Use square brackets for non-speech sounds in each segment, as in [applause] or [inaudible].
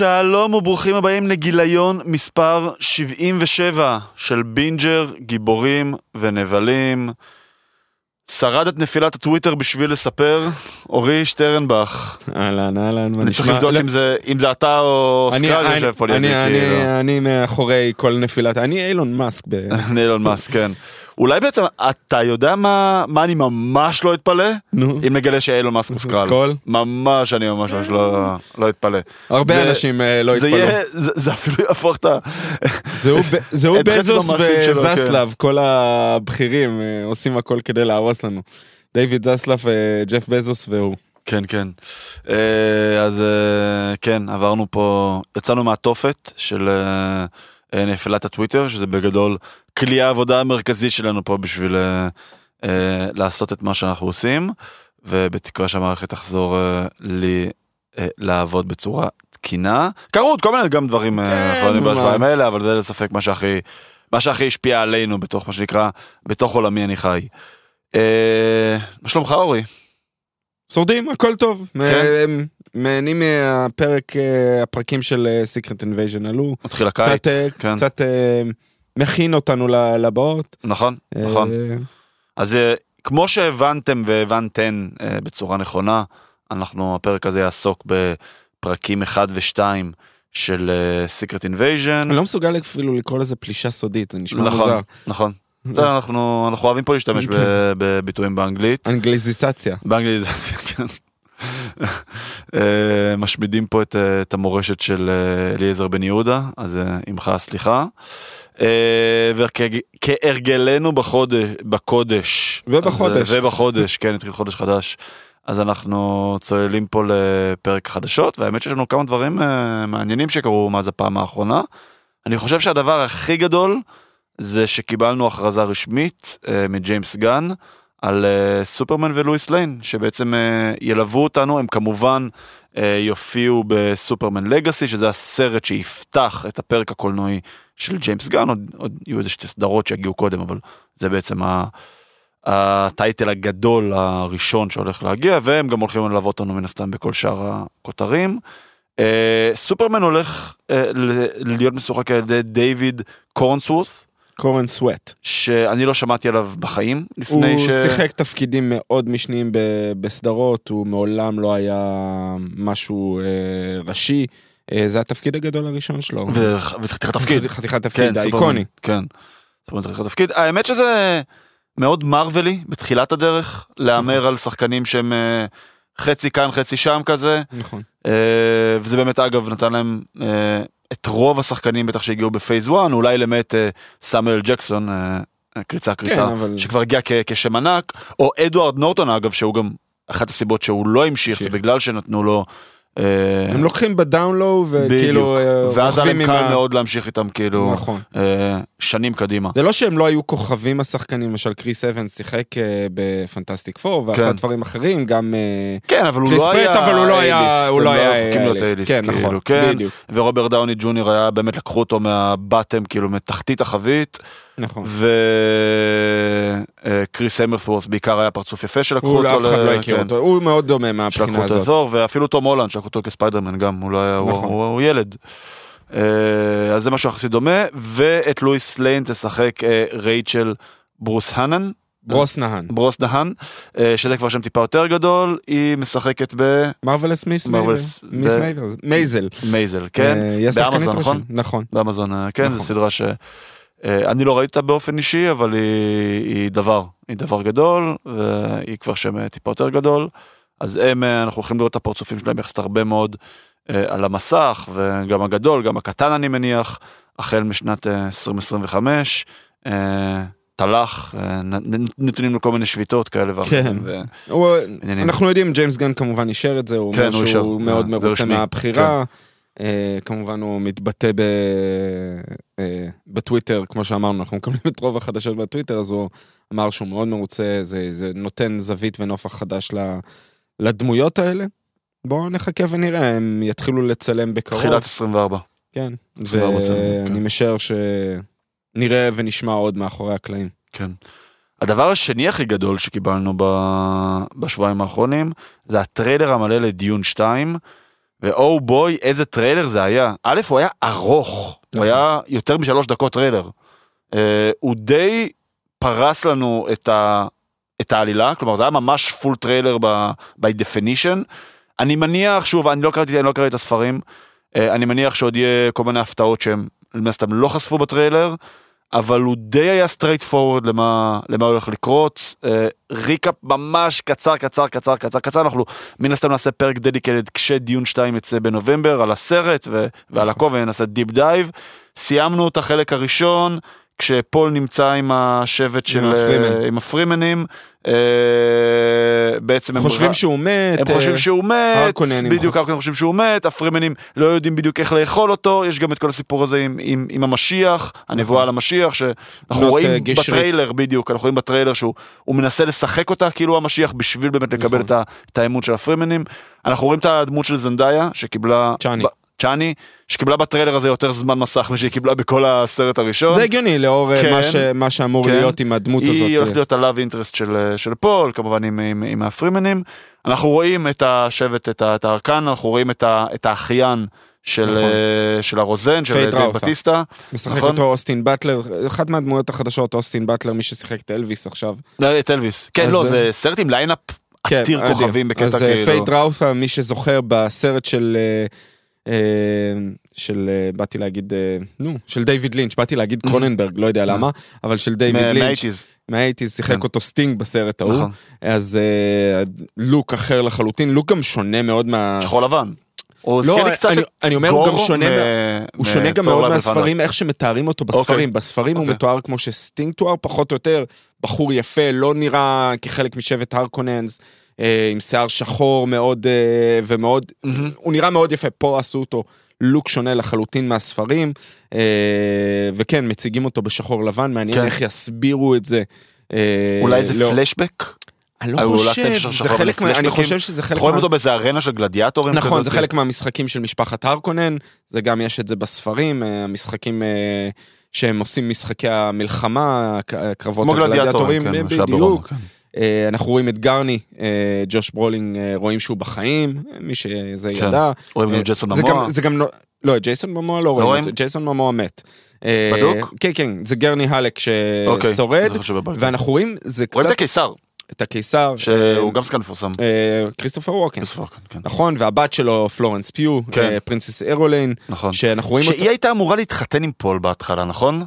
שלום וברוכים הבאים לגיליון מספר 77 של בינג'ר, גיבורים ונבלים. שרד את נפילת הטוויטר בשביל לספר, אורי שטרנבך. אהלן, אהלן, מה אני צריך נשמע? לבדוק לא, אם זה- אם זה אתה או אני- אני- יושב פה לידי, אני- אני- כאילו. אני מאחורי כל נפילת, אני אילון מאסק. ב- [laughs] אילון מאסק, כן. אולי בעצם, אתה יודע מה מה אני ממש לא אתפלא? נו, אם נגלה שאילון מאסק הוא Skrull. Skrull? ממש, אני ממש ממש לא- לא אתפלא. הרבה זה- אנשים אה, לא. יהיה, זה זה אפילו יהפוך את ה... זהו בזוס שלו, כן. וזסלב, כל הבכירים אה, עושים הכל כדי להרוס לנו. דיוויד זסלב, אה, ג'ף בזוס והוא. כן, כן. אז כן, עברנו פה, יצאנו מהתופת של נפילת הטוויטר, שזה בגדול כלי העבודה המרכזי שלנו פה בשביל אה, אה, לעשות את מה שאנחנו עושים, ובתקווה שהמערכת תחזור אה, לי אה, לעבוד בצורה תקינה. קרו עוד כל מיני גם דברים אה, כן, אחרונים מה. בשבועיים האלה, אבל זה ללא ספק מה שהכי, מה שהכי השפיע עלינו בתוך מה שנקרא, בתוך עולמי אני חי. אה, מה שלומך אורי? שורדים, הכל טוב. כן. נהנים מהפרק, הפרקים של Secret Invasion עלו. מתחיל הקיץ, קצת, כן. קצת מכין אותנו לבאות. נכון, נכון. אה, אז אה, כמו שהבנתם והבנתן אה, בצורה נכונה, אנחנו, הפרק הזה יעסוק בפרקים 1 ו-2 של Secret Invasion. אני לא מסוגל אפילו לקרוא לזה פלישה סודית, זה נשמע נכון, מוזר. נכון. בסדר, אנחנו אנחנו אוהבים פה להשתמש [laughs] בביטויים באנגלית. אנגליזיציה. באנגליזציה, [laughs] כן. משמידים פה את, את המורשת של אליעזר בן יהודה, אז עמך הסליחה. אה, וכהרגלנו בחודש, בקודש. ובחודש. אז, אה, ובחודש, כן, התחיל חודש חדש. אז אנחנו צוללים פה לפרק חדשות, והאמת שיש לנו כמה דברים אה, מעניינים שקרו מאז הפעם האחרונה. אני חושב שהדבר הכי גדול זה שקיבלנו הכרזה רשמית מג'יימס גאן על סופרמן ולואיס ליין, שבעצם ילוו אותנו, הם כמובן יופיעו בסופרמן לגאסי, שזה הסרט שיפתח את הפרק הקולנועי של ג'יימס גן, עוד, עוד יהיו איזה שתי סדרות שיגיעו קודם, אבל זה בעצם ה... הטייטל הגדול הראשון שהולך להגיע, והם גם הולכים ללוות אותנו מן הסתם בכל שאר הכותרים. אה, סופרמן הולך אה, להיות משוחק על ידי דיוויד קורנסוורת, קורן סוואט. שאני לא שמעתי עליו בחיים הוא לפני ש... שיחק תפקידים מאוד משניים ב- בסדרות, הוא מעולם לא היה משהו אה, ראשי. אה, זה התפקיד הגדול הראשון שלו. וחתיכת תפקיד. חתיכת תפקיד, סופרמן, האיקוני. כן. סופרמן צריך תפקיד. האמת שזה מאוד מרווילי בתחילת הדרך, להמר על שחקנים שהם אה, חצי כאן חצי שם כזה. נכון. אה, וזה באמת אגב נתן להם את רוב השחקנים בטח שהגיעו בפייס 1, אולי למעט סמואל ג'קסון, קריצה קריצה, כן, אבל- שכבר הגיע כ- כשם ענק, או אדוארד נורטון אגב, שהוא גם אחת הסיבות שהוא לא המשיך, זה. בגלל שנתנו לו... אה, הם לוקחים ב down low וכאילו אה, ואז היה להם קל. מאוד להמשיך איתם כאילו נכון. אה, שנים קדימה. זה לא שהם לא היו כוכבים השחקנים, למשל קריס אבנס שיחק ב Fantastic Four ועשה כן. דברים אחרים, גם כן, אבל הוא קריס לא היה אבל הוא לא היה, הוא הם לא היה. A-list, כן, כאילו, נכון, כן. בדיוק, ורוברט דאוני ג'וניור היה באמת לקחו אותו מה bottom כאילו מתחתית החבית נכון. וקריס המסוורת' בעיקר היה פרצוף יפה שלקחו הוא אותו, אף אחד לא הכיר כן, אותו, הוא מאוד דומה מהבחינה את הזאת. האזור ואפילו תום הולנד שלקחו אותו כספיידרמן גם הוא לא היה הוא- נכון. הוא הוא ילד. אה, אז זה משהו יחסית דומה ואת לואיס ליין תשחק אה, רייצ'ל ברוס הנן. ברוסנהן. ברוסנהן, אה, שזה כבר שם טיפה יותר גדול, היא משחקת מיס מרווילס- מיס ב-. מייזל. במייזל, כן? אה, באמזון, נכון? נכון. באמזון, אה, כן, זו נכון. סדרה ש... אה, אני לא ראיתי אותה באופן אישי, אבל היא, היא דבר, היא דבר גדול, והיא כבר שם אה, טיפה יותר גדול. אז הם, אה, אנחנו הולכים לראות את הפרצופים שלהם יחסית הרבה מאוד על המסך, וגם הגדול, גם הקטן אני מניח, החל משנת אה, 2025. אה, תל"ח, נתונים לכל מיני שביתות כאלה ואחרים. כן. ו- הוא-. אנחנו יודעים, ג'יימס גן כמובן אישר את זה, הוא כן, אומר הוא שהוא אישר. מאוד מרוצה. מהבחירה. אה, כמובן הוא מתבטא ב... אה, בטוויטר, כמו שאמרנו, אנחנו מקבלים את רוב החדשות בטוויטר, אז הוא אמר שהוא מאוד מרוצה, זה, זה נותן זווית ונופח חדש לדמויות האלה. בואו נחכה ונראה, הם יתחילו לצלם בקרוב. תחילת 24. כן, 24 בצלם, ואני כן. משער שנראה ונשמע עוד מאחורי הקלעים. כן. הדבר השני הכי גדול שקיבלנו ב... בשבועיים האחרונים זה הטריילר המלא ל Dune 2 ו oh boy, איזה טריילר זה היה. א', הוא היה ארוך, הוא נכון. היה יותר משלוש דקות טריילר. אה, הוא די פרס לנו את, ה, את העלילה, כלומר זה היה ממש full trailer by definition. אני מניח, שוב, אני לא קראתי, אני לא קראתי את הספרים, אה, אני מניח שעוד יהיה כל מיני הפתעות שהם, מן הסתם, לא חשפו בטריילר, אבל הוא די היה straightforward למה, למה הולך לקרות. אה, recap ממש קצר, קצר, קצר, קצר, קצר, אנחנו מן הסתם נעשה פרק dedicated כש Dune 2 יצא בנובמבר על הסרט ו- ועל הכובע, ונעשה deep dive. סיימנו את החלק הראשון. כשפול נמצא עם השבט של... אה, עם הפרימנים, אה, בעצם הם חושבים שהוא מת. הם חושבים אה, שהוא מת, בדיוק הרקוננים חושבים שהוא מת, הפרמנים לא יודעים בדיוק איך לאכול אותו, יש גם את כל הסיפור הזה עם, עם, עם המשיח, הנבואה על המשיח, שאנחנו רואים. בטריילר, בדיוק, אנחנו רואים בטריילר שהוא הוא מנסה לשחק אותה כאילו המשיח בשביל באמת לקבל נכון. את האמון של הפרמנים. אנחנו רואים את הדמות של זנדאיה, שקיבלה... צ'אני. צ'אני, שקיבלה בטריילר הזה יותר זמן מסך משהיא קיבלה בכל הסרט הראשון. זה הגיוני לאור אה, כן. מה ש- מה שאמור כן. להיות עם הדמות הזאת. היא הולכת להיות ה love interest של, של פול, כמובן עם, עם, עם הפרמנים. אנחנו רואים את השבט, את, הרקונן, אנחנו רואים את, ה, את האחיין של, נכון. אה, של הרוזן, של דייב. בטיסטה. משחק נכון. אותו אוסטין באטלר, אחת מהדמויות החדשות, אוסטין באטלר, מי ששיחק את אלוויס עכשיו. לא, את אלוויס. כן, אז, לא, אה, זה סרט עם lineup כן, עתיר. כוכבים בקטע אז אה, כאילו. פייד ראות'ה, מי שזוכר בסרט של... אה, אה, של אה, באתי להגיד אה, נו של דיוויד לינץ' באתי להגיד קרוננברג לא יודע [laughs] למה אבל של דיוויד לינץ' מה eighties. שיחק כן. אותו סטינג בסרט ההוא נכון. אז אה, look אחר לחלוטין look גם שונה מאוד מה... שחור לבן. הוא לא, לי קצת אני- אני אומר, הוא גם שונה מ- הוא שונה גם מאוד מהספרים, איך שמתארים אותו בספרים. אוקיי. בספרים הוא אוקיי. מתואר כמו שסטינג תואר, פחות או יותר, בחור יפה, לא נראה כחלק משבט הרקוננס, אה, עם שיער שחור מאוד אה, ומאוד, מהמם. הוא נראה מאוד יפה, פה עשו אותו look שונה לחלוטין מהספרים, אה, וכן, מציגים אותו בשחור לבן, מעניין כן. איך יסבירו את זה. אה, אולי זה לא- פלשבק? אני אה, לא אולי חושב, זה חלק מה... אני? חושב שזה חלק רואים מה... אותו באיזה ארנה של גלדיאטורים? נכון? זה חלק מהמשחקים של משפחת הרקונן, זה גם יש את זה בספרים, אה, המשחקים אה, שהם עושים משחקי המלחמה, גלדיאטורים, הגלדיאטורים, כן, בדיוק. אה, אנחנו רואים את גרני, אה, ג'וש ברולינג, אה, רואים שהוא בחיים, מי שזה כן. ידע. רואים את ג'ייסון. גם- זה גם לא... את ג'ייסון ממוע לא רואים, ג'ייסון ממוע מת. בדוק? כן, כן, זה גרני האלק אוקיי, ששורד. ואנחנו רואים, זה רואים את קצת, הקיסר, את הקיסר, שהוא גם שחקן מפורסם. כריסטופר ווקן. כן. נכון, והבת שלו פלורנס פיו, כן. Princess אירולאן, נכון. שאנחנו רואים אותה, שהיא הייתה אמורה להתחתן עם פול בהתחלה, נכון?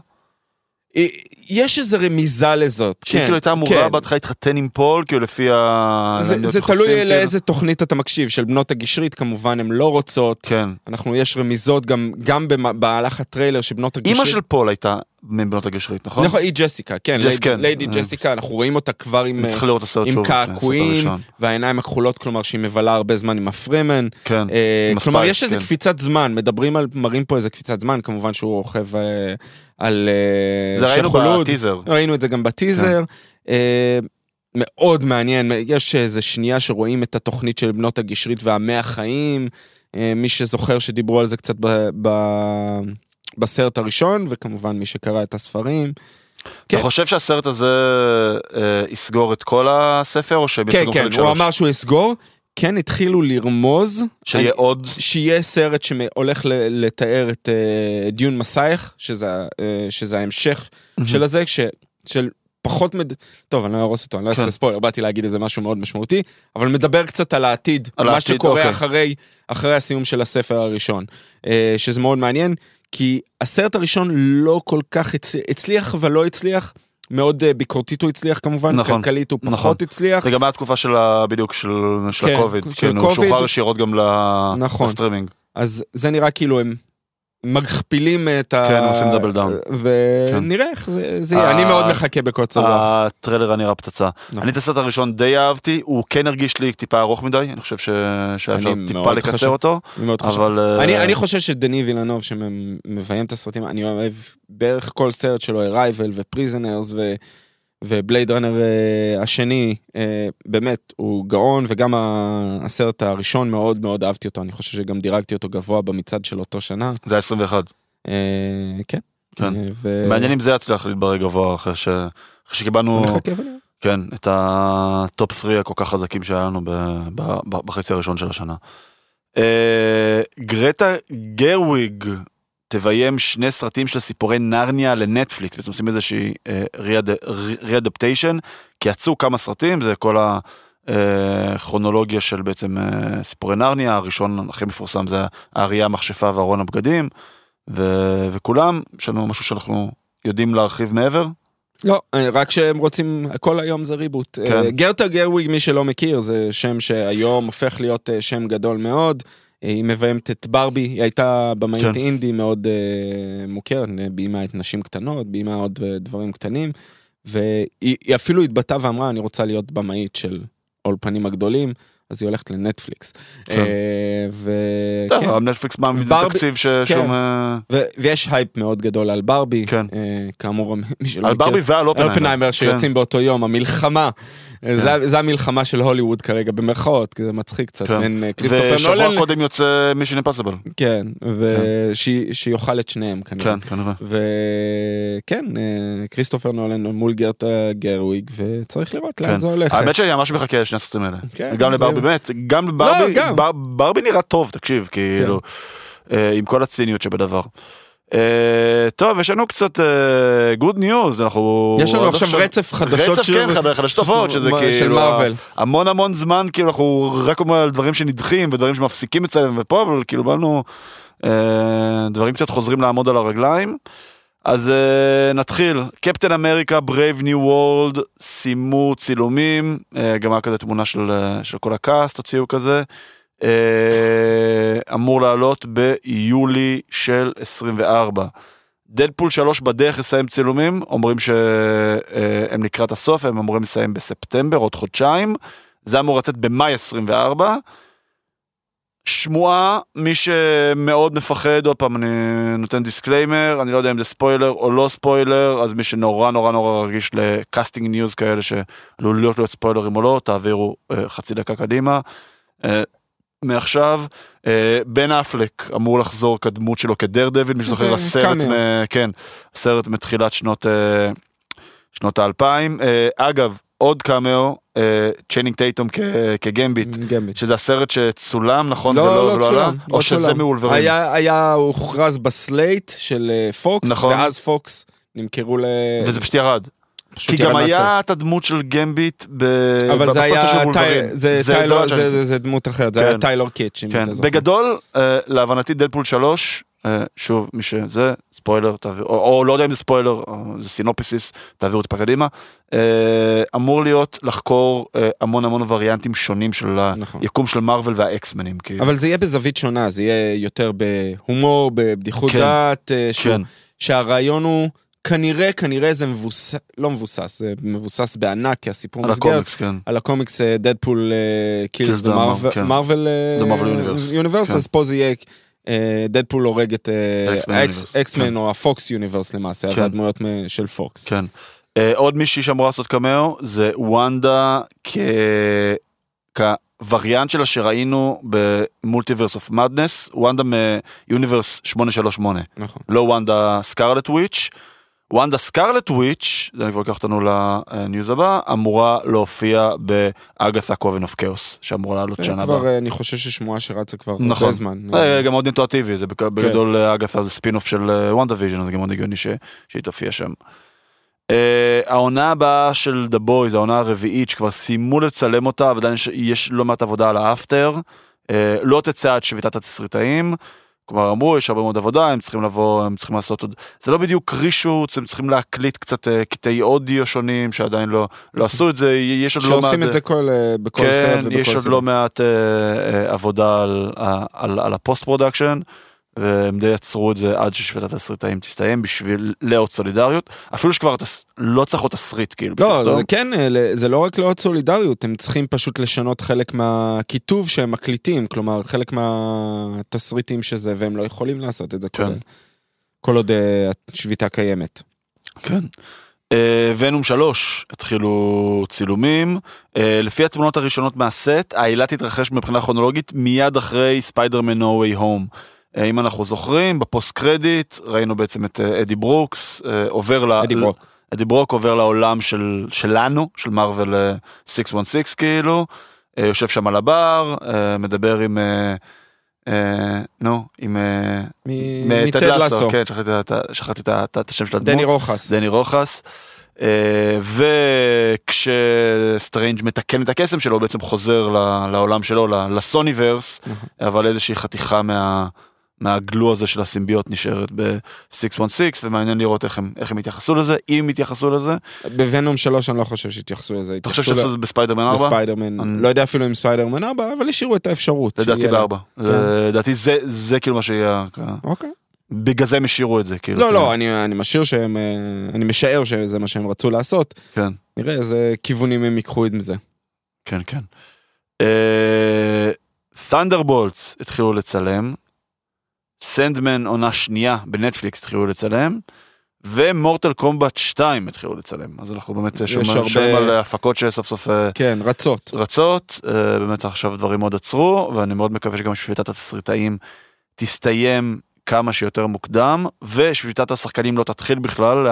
אה, יש איזה רמיזה לזאת, שהיא כן, כאילו הייתה אמורה כן. בהתחלה להתחתן עם פול, כאילו לפי ה... זה, זה יחסים, תלוי כאילו. לאיזה תוכנית אתה מקשיב, של בנות הג'סרית כמובן הן לא רוצות, כן. אנחנו, יש רמיזות גם, גם במ- במהלך הטריילר שבנות הג'סרית, אימא של פול הייתה מבנות הג'סרית, נכון? נכון, היא ג'סיקה, כן, ג'ס, ליידי, כן. ליידי אה. ג'סיקה, אנחנו רואים אותה כבר עם, הסרט עם קעקועים. והעיניים הכחולות, כלומר שהיא מבלה הרבה זמן עם הפרמן, כן. אה, עם כלומר, ה spice, יש איזה כן. קפיצת זמן, מדברים על, מראים פה איזה קפיצת זמן, כמובן שהוא רוכב אה, על אה, זה ראינו. בטיזר. ראינו את זה גם בטיזר. אה, מאוד מעניין, יש איזה שנייה שרואים את התוכנית של בנות הגשרית והמאה חיים, אה, מי שזוכר שדיברו על זה קצת ב, ב, בסרט הראשון, וכמובן מי שקרא את הספרים. אתה כן. חושב שהסרט הזה אה, יסגור את כל הספר, או שהם כן, יסגרו כן, חלק הוא שלוש? אמר שהוא יסגור, כן התחילו לרמוז. שיהיה אני- עוד? שיהיה סרט שהולך לתאר את אה, דיון מסייך, שזה, אה, שזה ההמשך של הזה, ש, של פחות מד... טוב, אני לא אהרוס אותו, אני לא כן. אעשה ספוילר, באתי להגיד איזה משהו מאוד משמעותי, אבל מדבר קצת על העתיד, על מה העתיד, שקורה אוקיי. אחרי, אחרי הסיום של הספר הראשון, אה, שזה מאוד מעניין, כי הסרט הראשון לא כל כך הצ... הצליח, אבל לא הצליח. מאוד אה, ביקורתית הוא הצליח כמובן, נכון, כלכלית הוא נכון. פחות הצליח. זה גם היה תקופה של ה... בדיוק של של כן, הקוביד. של כן, הוא קוביד. שוחרר ישירות גם נכון. לסטרימינג. אז זה נראה כאילו הם מכפילים את ה... כן, עושים double down. ונראה איך זה זה יהיה. אני מאוד מחכה בקוצר רוח. הטריילר נראה פצצה. נכון. אני את הסרט הראשון די אהבתי, הוא כן הרגיש לי טיפה ארוך מדי, אני חושב שהיה אפשר טיפה לקצר אותו, אני מאוד חושב. אה, אני, אני חושב שדני וילנוב שמביים את הסרטים, אני אוהב בערך כל סרט שלו, Arrival ו Prisoners ו... ו Blade Runner אה, השני, אה, באמת, הוא גאון, וגם הסרט הראשון מאוד מאוד אהבתי אותו, אני חושב שגם דירגתי אותו גבוה במצעד של אותו שנה. זה היה 21. אה, כן. כן. ו... מעניין אם זה יצליח להתברג גבוה אחרי ש- אחרי שקיבלנו. כן, את ה top 3 הכל כך חזקים שהיה לנו ב- ב- בחצי הראשון של השנה. גרטה גרוויג תביים שני סרטים של סיפורי נרניה לנטפליקס, בעצם עושים איזושהי re-adaptation, כי יצאו כמה סרטים, זה כל הכרונולוגיה של בעצם אה, סיפורי נרניה, הראשון הכי מפורסם זה האריה, המכשפה וארון הבגדים, ו- וכולם, יש לנו משהו שאנחנו יודעים להרחיב מעבר. לא, אה, רק שהם רוצים, כל היום זה ריבוט. כן. אה, גרטה גרוויג, מי שלא מכיר, זה שם שהיום הופך להיות אה, שם גדול מאוד. היא מביימת את ברבי, היא הייתה במאית כן. אינדי מאוד אה, מוכרת, ביימה את נשים קטנות, ביימה עוד אה, דברים קטנים, והיא היא אפילו התבטאה ואמרה, אני רוצה להיות במאית של האולפנים הגדולים, אז היא הולכת לנטפליקס. כן. אה, וכן, אבל נטפליקס מעמיד תקציב ששום... כן. ו- ויש הייפ מאוד גדול על ברבי, כן. כאמור, מי שלא על מכיר. ברבי ועל אופנהיימר. אופנהיימר כן. שיוצאים באותו יום, המלחמה. זה- זה המלחמה של הוליווד כרגע במרכאות, כי זה מצחיק קצת. כן. אה, ושבוע קודם יוצא Mission Impossible. כן, ושיאכל את שניהם כנראה. כן, כנראה. וכן, אה, כריסטופר נולן מול גרטה גרוויג, וצריך לראות כן. לאן זה הולך. האמת שאני ממש מחכה לשני הסרטים האלה. כן, גם לברבי, באמת, גם לברבי. בר- ברבי נראה טוב, תקשיב, כאילו, אה, עם כל הציניות שבדבר. אה, טוב, יש לנו קצת good news, אנחנו... יש לנו עכשיו רצף חדשות רצף, כן, חד- חדשות טובות, שזה של כאילו... המון המון זמן, כאילו, אנחנו רק אומרים על דברים שנדחים ודברים שמפסיקים אצלם ופה, אבל כאילו, באנו אה, דברים קצת חוזרים לעמוד על הרגליים. אז uh, נתחיל, קפטן אמריקה, Brave New World, סיימו צילומים, uh, גם היה כזה תמונה של, uh, של כל ה cast, הוציאו כזה, אמור לעלות ביולי של 24. דדפול 3 בדרך לסיים צילומים, אומרים שהם לקראת הסוף, הם אמורים לסיים בספטמבר, עוד חודשיים, זה אמור לצאת במאי 24. שמועה, מי שמאוד מפחד, עוד פעם אני נותן disclaimer, אני לא יודע אם זה ספוילר או לא ספוילר, אז מי שנורא נורא נורא רגיש ל casting news כאלה שעלול להיות ספוילרים או לא, תעבירו אה, חצי דקה קדימה. אה, מעכשיו, אה, בן אפלק אמור לחזור כדמות שלו כדרדוויל, מי שזוכר הסרט. מ- כן, הסרט מתחילת שנות, אה, שנות האלפיים. אה, אגב, עוד קאמאו, אה, צ'יינינג טייטום כ- כגמביט. גמביט. שזה הסרט שצולם, נכון? לא, ולא, לא עלה? צולם. או לא שזה צולם. מאולברים? היה, היה, הוכרז ב slate של אה, פוקס, נכון. ואז פוקס נמכרו ל... וזה פשוט ירד. כי גם. היה את הדמות של גמביט ב... אבל זה היה, טיילור, לא זה- דמות אחרת, זה כן. היה טיילור קיץ', כן. בגדול, אה, להבנתי דדפול 3, אה, שוב, מי שזה, ספוילר, תעביר, או, או לא יודע אם זה ספוילר, זה סינופסיס, תעבירו טיפה קדימה, אה, אמור להיות לחקור המון המון וריאנטים שונים של נכון. היקום של מארוול והאקסמנים. אבל זה יהיה בזווית שונה, זה יהיה יותר בהומור, בבדיחות כן. דעת, כן, שהרעיון הוא, כנראה, כנראה זה מבוסס, לא מבוסס, זה מבוסס בענק, כי הסיפור על מסגרת, הקומיקס, כן. על הקומיקס אה, Deadpool Kills the. Marvel. Universe. אז פה זה יהיה דדפול הורג את אקסמן כן. או ה Fox Universe למעשה, אז כן. הדמויות של פוקס. כן. אה, עוד מישהי שאמורה לעשות קמאו זה וונדה. כווריאנט שלה שראינו ב Multiverse of Madness, וונדה מ universe 838, נכון. לא וונדה Scarlet Witch. וונדה Scarlet Witch, זה כבר לוקח אותנו ל news הבא, אמורה להופיע ב Agatha Coven of Chaos, שאמורה לעלות זה שנה כבר, הבאה. אה, אני חושב ששמועה שרצה כבר נכון. הרבה זמן. אה, גם מאוד אינטואטיבי, זה בג- בגדול אה, אגתה זה spin off של WandaVision, אז גם מאוד הגיוני שהיא תופיע שם. אה, העונה הבאה של The Boys, העונה הרביעית, שכבר סיימו לצלם אותה, ועדיין יש, יש לא מעט עבודה על ה after, אה, לא תצא עד שביתת התסריטאים. כלומר אמרו יש הרבה מאוד עבודה הם צריכים לבוא הם צריכים לעשות עוד זה לא בדיוק reshoots הם צריכים להקליט קצת אה, קטעי אודיו שונים שעדיין לא לא עשו את זה יש עוד לא מעט שעושים את זה כל, אה, בכל כן, סרט ובכל יש עוד סרט. לא מעט אה, אה, עבודה על, על, על ה post production, והם די עצרו את זה עד ששביתת התסריטאים תסתיים בשביל לאות סולידריות, אפילו שכבר תס, לא צריך עוד תסריט כאילו. לא. זה כן, אה, זה לא רק לאות סולידריות, הם צריכים פשוט לשנות חלק מהכיתוב שהם מקליטים, כלומר, חלק מהתסריטים שזה, והם לא יכולים לעשות את זה כן. כל עוד אה, השביתה קיימת. כן. אה, Venom 3 התחילו צילומים, לפי התמונות הראשונות מהסט, העלילה תתרחש מבחינה כרונולוגית מיד אחרי ספיידרמן No Way Home. אה, אם אנחנו זוכרים, ב post credit ראינו בעצם את אה, אדי ברוקס אה, עובר ל... אדי ברוק. אדי ברוק עובר לעולם של, שלנו, של מארוול אה, 616 כאילו, יושב שם על הבר, מדבר עם, נו, עם... מ Ted Lasso. כן, שכחתי את השם של הדמות. דני רוחס. דני רוחס. וכשסטרנג' מתקן את הקסם שלו, הוא בעצם חוזר ל- לעולם שלו, ל- ל Sonyverse, נכון. אבל איזושהי חתיכה מה... מהגלו הזה של הסימביוט נשארת ב-616, ומעניין לראות איך הם, איך הם יתייחסו לזה, אם יתייחסו לזה. ב Venom 3 אני לא חושב שהתייחסו לזה. אתה חושב התייחסו שיעשו את זה בספיידרמן 4? בספיידרמן, אני- לא יודע אפילו אם ספיידרמן 4, אבל השאירו את האפשרות. לדעתי שיהיה להם. בארבע. לדעתי זה, זה כאילו מה שיהיה, אוקיי. בגלל זה הם השאירו את זה, כאילו. לא, כאילו. לא, אני אני משאיר שהם, אה, אני משער שזה מה שהם רצו לעשות. כן. נראה איזה כיוונים הם ייקחו עם זה. כן, כן. תנדרבולטס התחילו לצלם, סנדמן עונה שנייה בנטפליקס התחילו לצלם, ומורטל קומבט 2 התחילו לצלם. אז אנחנו באמת יש שומעים הרבה- על הפקות שסוף סוף אה, כן, רצות. רצות, אה, באמת עכשיו דברים מאוד עצרו, ואני מאוד מקווה שגם שביתת התסריטאים תסתיים כמה שיותר מוקדם, ושביתת השחקנים לא תתחיל בכלל.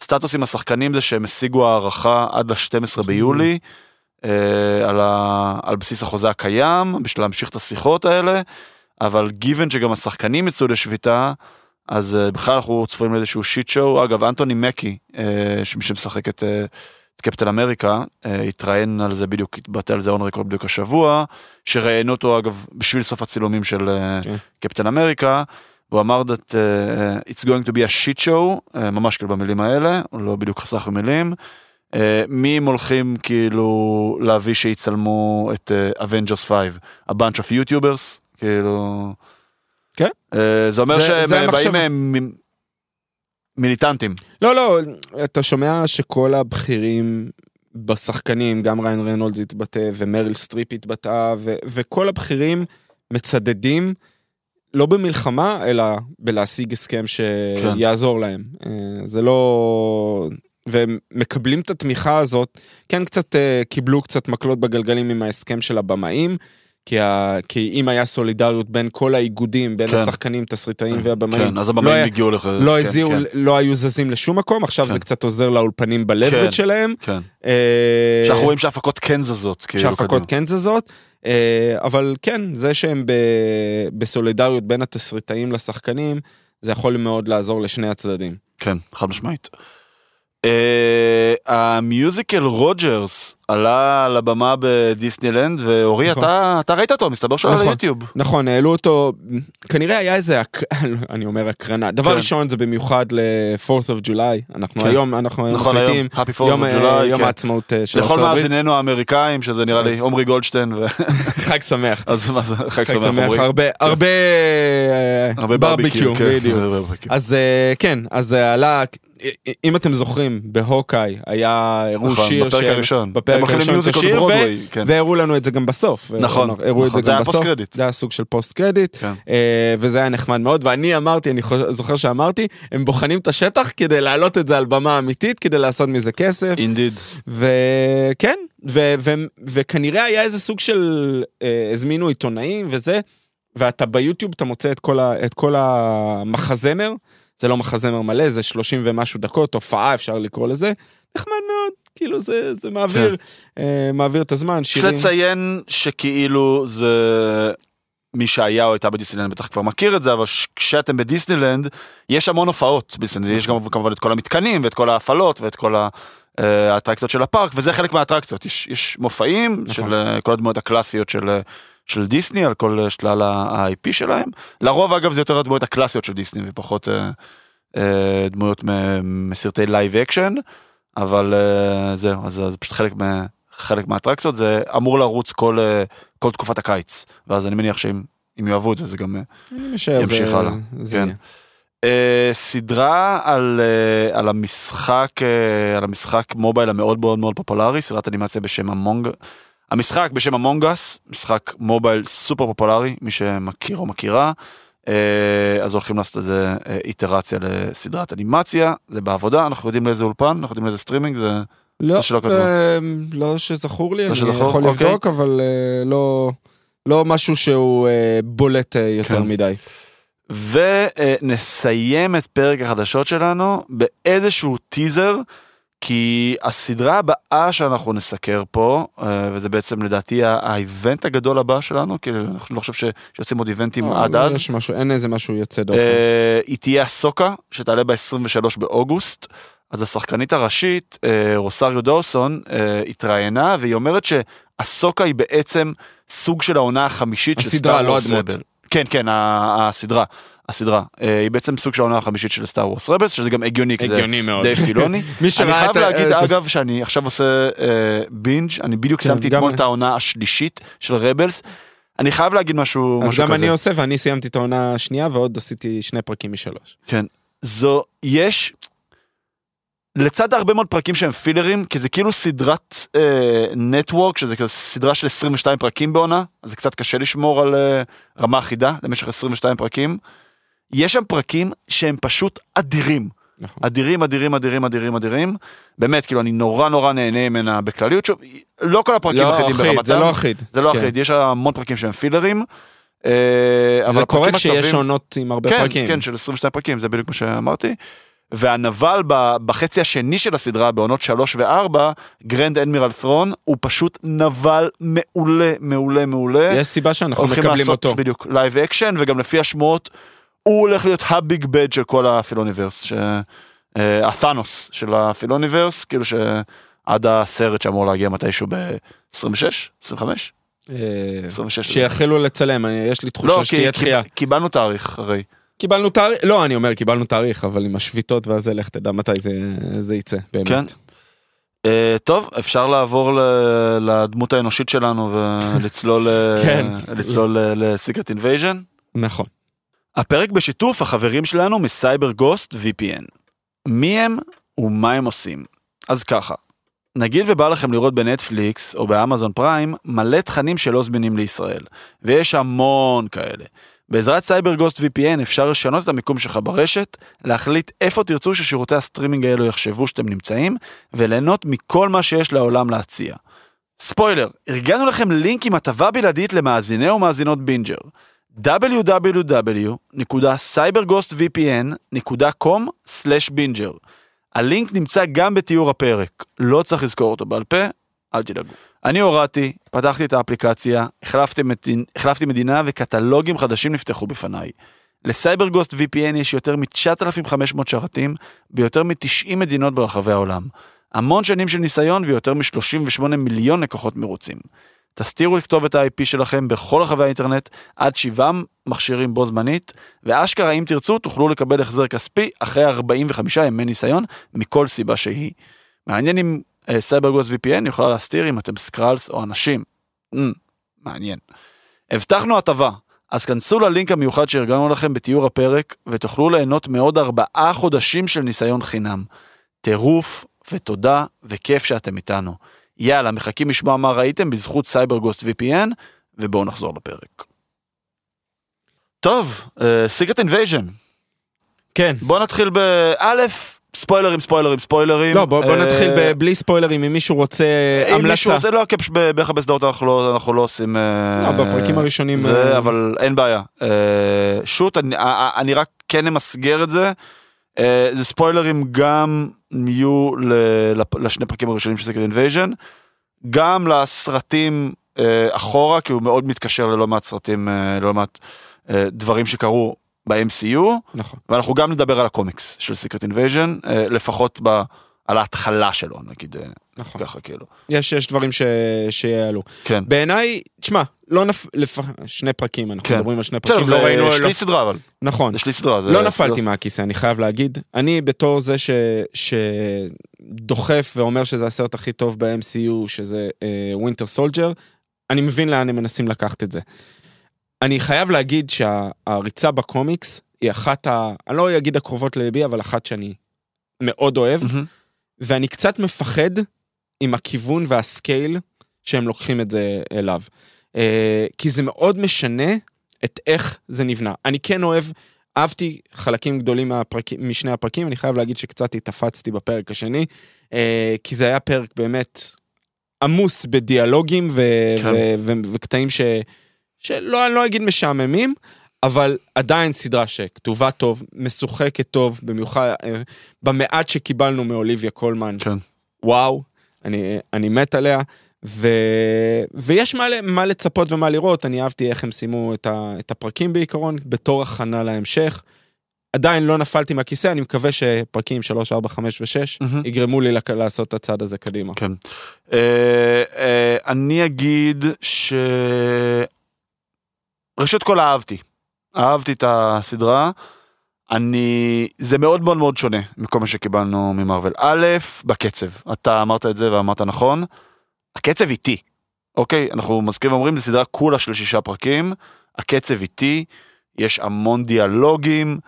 הסטטוס עם השחקנים זה שהם השיגו הערכה עד ל-12 ביולי, אה, על, ה... על בסיס החוזה הקיים, בשביל להמשיך את השיחות האלה, אבל גיוון שגם השחקנים יצאו לשביתה, אז אה, בכלל אנחנו צפויים לאיזשהו שיט שואו. אגב, אנטוני מקי, אה, שמי שמשחק את... אה, את קפטן אמריקה, התראיין על זה בדיוק, התבטא על זה און רקורד בדיוק השבוע, שראיינו אותו אגב בשביל סוף הצילומים של כן. קפטן אמריקה, והוא אמר that uh, it's going to be a shit show, uh, ממש כאילו במילים האלה, הוא לא בדיוק חסך במילים. Uh, מי הם הולכים כאילו להביא שיצלמו את uh, Avengers 5? A bunch of YouTubers? כאילו... כן. Uh, זה אומר זה- שהם זה אה. באים אה, מ- מיליטנטים. לא, לא, אתה שומע שכל הבכירים בשחקנים, גם ריין רנולדס התבטא ומריל סטריפ התבטאה, ו- וכל הבכירים מצדדים, לא במלחמה, אלא בלהשיג הסכם שיעזור להם. אה, זה לא... והם מקבלים את התמיכה הזאת, כן קצת אה, קיבלו קצת מקלות בגלגלים עם ההסכם של הבמאים, כי, ה... כי אם היה סולידריות בין כל האיגודים, בין כן. השחקנים, תסריטאים והבמאים, כן, אז לא הבמאים היה- הגיעו לך. לא כן, הזיעו, כן, לא היו זזים לשום מקום, עכשיו כן. זה קצת עוזר לאולפנים ב leverage כן. שלהם. כן. אה, שאנחנו רואים שההפקות כן זזות. כאילו, שההפקות. כן זזות, אה, אבל כן, זה שהם ב- בסולידריות בין התסריטאים לשחקנים, זה יכול מאוד לעזור לשני הצדדים. כן, חד משמעית. אה, המיוזיקל רוג'רס עלה לבמה בדיסנילנד, ואורי, נכון. אתה ראית אותו, מסתבר שהוא עלה נכון. ליוטיוב. נכון, העלו אותו, כנראה היה איזה. [laughs] אני אומר הקרנה. דבר כן. ראשון זה במיוחד ל-4th of July, אנחנו כן. היום, אנחנו היום נכון, היום, מקליטים, Happy 4th יום, of אה, July, יום כן. העצמאות אה, של לכל ארצות הברית. מאזיננו האמריקאים, שזה נראה לי עמרי גולדשטיין, [laughs] חג שמח. אז מה זה, חג שמח עמרי. הרבה, אה, ברביקיו, בדיוק. [laughs] אז אה, כן, אז עלה, אם אתם זוכרים, בהוקאי היה, הראו נכון, שיר בפרק של- הראשון. בפרק הראשון את musical השיר, בברודוויי, כן. והראו לנו את זה גם בסוף. נכון, הראו את נכון, זה זה גם היה בסוף. post credit. זה היה סוג של post credit, כן. אה, וזה היה נחמד מאוד, ואני אמרתי, אני זוכר שאמרתי, הם בוחנים את השטח כדי להעלות את זה על במה אמיתית, כדי לעשות מזה כסף. Indeed. וכן, ו- ו- וכנראה היה איזה סוג של, אה, הזמינו עיתונאים וזה, ואתה ביוטיוב אתה מוצא את כל, ה- את כל המחזמר, זה לא מחזמר מלא, זה 30 ומשהו דקות, הופעה אפשר לקרוא לזה, נחמד מאוד, כאילו זה, זה מעביר, אה, מעביר את הזמן, שירים. לציין שכאילו זה... מי שהיה או הייתה בדיסנילנד בטח כבר מכיר את זה, אבל כשאתם בדיסנילנד, יש המון הופעות בדיסנילנד, יש גם כמובן את כל המתקנים ואת כל ההפעלות ואת כל ה- אה, האטרקציות של הפארק, וזה חלק מהאטרקציות, יש, יש מופעים נכון. של אה, כל הדמויות הקלאסיות של, אה, של דיסני על כל אה, שלל ה-IP שלהם. לרוב אגב זה יותר הדמויות הקלאסיות של דיסני ופחות אה, אה, דמויות מסרטי live action, אבל אה, זהו, אז זה פשוט חלק מה... חלק מהאטרקציות, זה אמור לרוץ כל, אה, כל תקופת הקיץ, ואז אני מניח שאם אם יאהבו את זה, זה גם... אה, ימשיך הלאה, כן. אה, סדרה על, אה, על המשחק, אה, על המשחק mobile המאוד מאוד מאוד פופולרי, סדרת אנימציה בשם Among... המשחק בשם Among Us, משחק mobile סופר פופולרי, מי שמכיר או מכירה. אה, אז הולכים לעשות איזה אה, איטרציה לסדרת אנימציה, זה בעבודה, אנחנו יודעים לאיזה אולפן, אנחנו יודעים לאיזה סטרימינג, זה... לא, שלא. אה, לא שזכור לי, לא אני שזכור? יכול אוקיי. לבדוק, אבל אה, לא... לא משהו שהוא אה, בולט אה, יותר כן. מדי. ונסיים את פרק החדשות שלנו באיזשהו טיזר כי הסדרה הבאה שאנחנו נסקר פה, אה, וזה בעצם לדעתי האיבנט הגדול הבא שלנו, כי אני לא חושב שיוצאים עוד איבנטים לא, עד לא אז. יש משהו, אין איזה משהו יוצא דופן. אה, היא תהיה הסוקה, שתעלה ב-23 באוגוסט. אז השחקנית הראשית, אה, רוסריו דורסון, אה, התראיינה, והיא אומרת שהסוקה היא בעצם סוג של העונה החמישית של הסדרה, סטאר לא וורס הדמות. רבל. כן, כן, ה- הסדרה. הסדרה. אה, היא בעצם סוג של העונה החמישית של סטאר וורס רבלס, שזה גם הגיוני, כי זה הגיוני מאוד. די פילוני. [laughs] מי אני חייב להגיד, אגב, שאני עכשיו עושה אה, בינג', אני בדיוק כן, גם אתמול. את העונה השלישית של רבלס. אני חייב להגיד משהו אז משהו גם כזה. אני עושה, ואני סיימתי את העונה השנייה, ועוד עשיתי שני פרקים משלוש. כן. זו, יש, לצד הרבה מאוד פרקים שהם פילרים, כי זה כאילו סדרת אה, נטוורק, שזה כאילו סדרה של 22 פרקים בעונה, אז זה קצת קשה לשמור על אה, רמה אחידה למשך 22 פרקים. יש שם פרקים שהם פשוט אדירים. נכון. אדירים, אדירים, אדירים, אדירים, אדירים. באמת, כאילו, אני נורא נורא נהנה ממנה בכלליות. שוב, לא כל הפרקים לא אחידים אחיד, ברמתם. זה לא אחיד. זה לא כן. אחיד, יש המון פרקים שהם פילרים. אה, זה קורה כשיש עונות עם הרבה כן, פרקים. כן, של 22 פרקים, זה בדיוק מה שאמרתי. והנבל בחצי השני של הסדרה, בעונות 3 ו-4, Grand Admiral Thrawn, הוא פשוט נבל מעולה, מעולה, מעולה. יש סיבה שאנחנו הולכים מקבלים לעשות אותו. בדיוק live action, וגם לפי השמועות, הוא הולך להיות ה big bad של כל ה Filoniverse. ש... אה, הת'אנוס של ה Filoniverse, כאילו שעד הסרט שאמור להגיע מתישהו ב-26? 25? אה, 26. שיחלו לצלם, אני- יש לי לא, תחושה כי, שתהיה דחייה. קיבלנו תאריך הרי. קיבלנו תאריך, לא, אני אומר, קיבלנו תאריך, אבל עם השביתות והזה, לך תדע מתי זה- זה יצא, באמת. כן. אה, טוב, אפשר לעבור ל- לדמות האנושית שלנו ולצלול [laughs] כן. ל Secret Invasion. נכון. הפרק בשיתוף החברים שלנו מ CyberGhost VPN. מי הם ומה הם עושים? אז ככה, נגיד ובא לכם לראות בנטפליקס או באמזון פריים מלא תכנים שלא זמינים לישראל, ויש המון כאלה. בעזרת CyberGhost VPN אפשר לשנות את המיקום שלך ברשת, להחליט איפה תרצו ששירותי הסטרימינג האלו יחשבו שאתם נמצאים, וליהנות מכל מה שיש לעולם להציע. ספוילר, ארגנו לכם לינק עם הטבה בלעדית למאזיני ומאזינות בינג'ר. www.cyberghostvpn.com/binger. הלינק נמצא גם בתיאור הפרק, לא צריך לזכור אותו בעל פה, אל תדאגו. אני הורדתי, פתחתי את האפליקציה, החלפתי, מדין, החלפתי מדינה וקטלוגים חדשים נפתחו בפניי. לסייבר גוסט VPN יש יותר מ-9,500 שרתים ביותר מ-90 מדינות ברחבי העולם. המון שנים של ניסיון ויותר מ-38 מיליון לקוחות מרוצים. תסתירו את כתובת ה-IP שלכם בכל רחבי האינטרנט עד שבעה מכשירים בו זמנית, ואשכרה אם תרצו תוכלו לקבל החזר כספי אחרי 45 ימי ניסיון מכל סיבה שהיא. מעניין אם CyberGhost VPN יכולה להסתיר אם אתם Skrulls או אנשים. Mm, מעניין. הבטחנו הטבה, אז כנסו ללינק המיוחד שארגנו לכם בתיאור הפרק, ותוכלו ליהנות מעוד ארבעה חודשים של ניסיון חינם. טירוף ותודה וכיף שאתם איתנו. יאללה, מחכים לשמוע מה ראיתם בזכות CyberGhost VPN, ובואו נחזור לפרק. טוב, Secret אה, Invasion. כן. בואו נתחיל באלף, ספוילרים, ספוילרים, ספוילרים. לא, בוא בוא אה, נתחיל ב- בלי ספוילרים, אם מישהו רוצה אם מישהו המלצה. רוצה, לא, כי בערך בסדרות אנחנו לא, אנחנו לא עושים... אה, לא, בפרקים הראשונים, זה, אה, אבל אין בעיה. אה, shoot, אני, אה, אני רק כן אמסגר את זה. אה, זה ספוילרים גם יהיו לשני פרקים הראשונים של Secret Invasion, גם לסרטים אה, אחורה, כי הוא מאוד מתקשר ללא מעט סרטים, אה, ללא מעט דברים שקרו ב-MCU, נכון. ואנחנו גם נדבר על הקומיקס של Secret Invasion, לפחות ב, על ההתחלה שלו, נגיד, נכון. ככה כאילו. יש יש דברים ש- שיעלו. כן. בעיניי, תשמע, לא נפ... לפ... שני פרקים, אנחנו כן. מדברים על שני פרקים, לא ראינו... יש לא... לי סדרה אבל, נכון. יש לי סדרה. זה- לא נפלתי מהכיסא, אני חייב להגיד. אני בתור זה ש... שדוחף ואומר שזה הסרט הכי טוב ב-MCU, שזה Winter Soldier, אני מבין לאן הם מנסים לקחת את זה. אני חייב להגיד שהריצה בקומיקס היא אחת ה... אני לא אגיד הקרובות לליבי, אבל אחת שאני מאוד אוהב, מהמם. ואני קצת מפחד עם הכיוון וה scale שהם לוקחים את זה אליו. אה, כי זה מאוד משנה את איך זה נבנה. אני כן אוהב, אהבתי חלקים גדולים מהפרקים, משני הפרקים, אני חייב להגיד שקצת התאכזבתי בפרק השני, אה, כי זה היה פרק באמת עמוס בדיאלוגים ו- כן. ו- ו- וקטעים ש... שלא, אני לא אגיד משעממים, אבל עדיין סדרה שכתובה טוב, משוחקת טוב, במיוחד אה, במעט שקיבלנו מאוליביה קולמן. כן. וואו, אני, אני מת עליה. ו... ויש מה, מה לצפות ומה לראות, אני אהבתי איך הם סיימו את, ה... את הפרקים בעיקרון, בתור הכנה להמשך. עדיין לא נפלתי מהכיסא, אני מקווה שפרקים 3, 4, 5 ו-6 מהמם. יגרמו לי לק- לעשות את הצעד הזה קדימה. כן. אה, אה, אני אגיד ש... ראשית כל אהבתי. אהבתי את הסדרה. אני... זה מאוד מאוד מאוד שונה מכל מה שקיבלנו ממרוויל. א', בקצב. אתה אמרת את זה ואמרת נכון. הקצב איטי. אוקיי? אנחנו מזכירים ואומרים, זו סדרה כולה של שישה פרקים. הקצב איטי, יש המון דיאלוגים,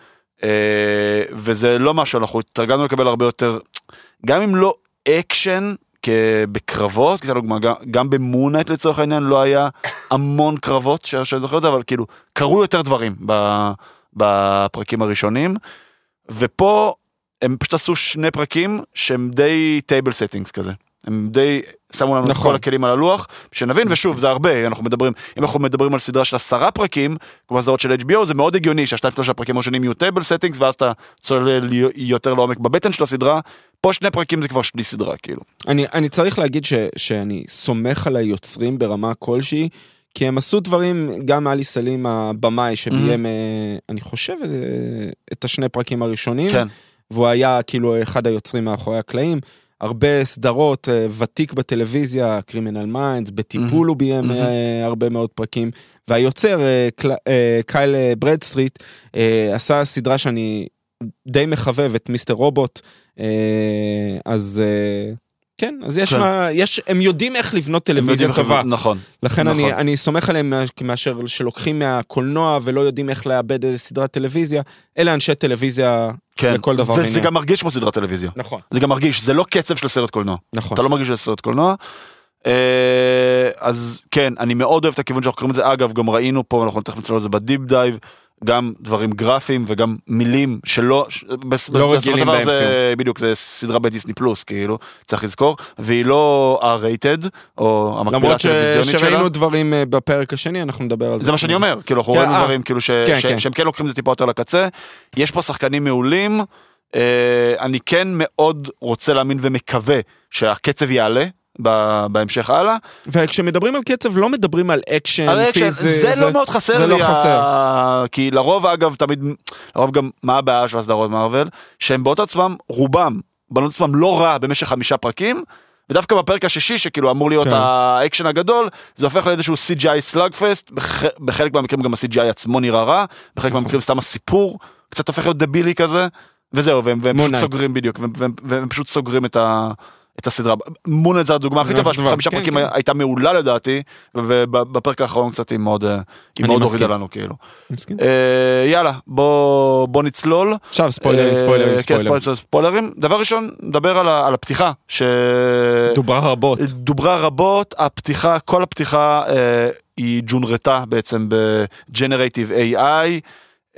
אה, וזה לא משהו, אנחנו התרגלנו לקבל הרבה יותר, גם אם לא אקשן, בקרבות, לדוגמה, גם, גם ב Moon Knight לצורך העניין לא היה המון קרבות, שאני זוכר את זה, אבל כאילו, קרו יותר דברים בפרקים הראשונים, ופה הם פשוט עשו שני פרקים שהם די table settings כזה. הם די שמו לנו את נכון. כל הכלים על הלוח, שנבין, ושוב, זה הרבה, אנחנו מדברים, אם אנחנו מדברים על סדרה של עשרה פרקים, כמו הסדרות של HBO, זה מאוד הגיוני שהשתיים שלושה פרקים הראשונים יהיו table settings, ואז אתה צולל יותר לעומק בבטן של הסדרה, פה שני פרקים זה כבר שליש סדרה, כאילו. אני, אני צריך להגיד ש, שאני סומך על היוצרים ברמה כלשהי, כי הם עשו דברים, גם עלי סלים הבמאי שביים, אה, אני חושב, אה, את השני פרקים הראשונים, כן. והוא היה כאילו אחד היוצרים מאחורי הקלעים. הרבה סדרות, אה, ותיק בטלוויזיה, Criminal Minds, בטיפול הוא ביים אה, הרבה מאוד פרקים. והיוצר, אה, קייל ברדסטריט, עשה סדרה שאני די מחבב, את Mr. Robot. אז כן, אז יש כן. מה, יש, הם יודעים איך לבנות טלוויזיה טובה. נכון. לכן נכון. אני, אני סומך עליהם מאשר שלוקחים מהקולנוע ולא יודעים איך לעבד איזה סדרת טלוויזיה. אלה אנשי טלוויזיה כן. לכל דבר וזה ועניין. גם מרגיש כמו סדרת טלוויזיה. נכון, זה גם מרגיש, זה לא קצב של סרט קולנוע. נכון. אתה לא מרגיש שזה סרט קולנוע. אה, אז כן, אני מאוד אוהב את הכיוון שאנחנו קוראים את זה. אגב, גם ראינו פה, אנחנו תכף נצלול את זה ב deep dive, גם דברים גרפיים וגם מילים שלא, לא רגילים דבר זה בדיוק, זה סדרה בדיסני פלוס, כאילו, צריך לזכור, והיא לא R-rated, או המקבילה למרות. הטלוויזיונית שלה. שראינו דברים אה, בפרק השני, אנחנו נדבר על זה. זה מה שאני אומר, כאילו אנחנו כן, ראינו אה. דברים כאילו כן, ש- כן. שהם כן לוקחים את זה טיפה יותר לקצה. יש פה שחקנים מעולים, אה, אני כן מאוד רוצה להאמין ומקווה שהקצב יעלה בהמשך הלאה. וכשמדברים על קצב, לא מדברים על אקשן, על אקשן, פיזי, זה לא מאוד חסר זה לי, לא חסר. ה- כי לרוב אגב תמיד, לרוב גם מה הבעיה של הסדרות מארוול, שהם באותו עצמם, רובם, בנו את עצמם לא רע במשך חמישה פרקים. ודווקא בפרק השישי שכאילו אמור להיות כן. האקשן הגדול זה הופך לאיזשהו CGI סלאגפסט בח- בחלק מהמקרים גם ה-CGI עצמו נראה רע בחלק נכון. מהמקרים סתם הסיפור קצת הופך להיות דבילי כזה וזהו והם, והם פשוט. סוגרים בדיוק והם, והם, והם פשוט סוגרים את ה... את הסדרה. מונט זה הדוגמה הכי טובה. חמישה כן, פרקים כן. הייתה מעולה לדעתי, ובפרק האחרון קצת היא מאוד, אה, היא מאוד. הורידה לנו כאילו. אה, יאללה, בוא, נצלול. עכשיו ספוילרים, אה, ספוילרים, כן, ספוילרים. ספוילרים. דבר ראשון, נדבר על, הפתיחה, דוברה רבות. שדוברה רבות, הפתיחה, כל הפתיחה היא ג'ונרטה בעצם ב-Generative AI.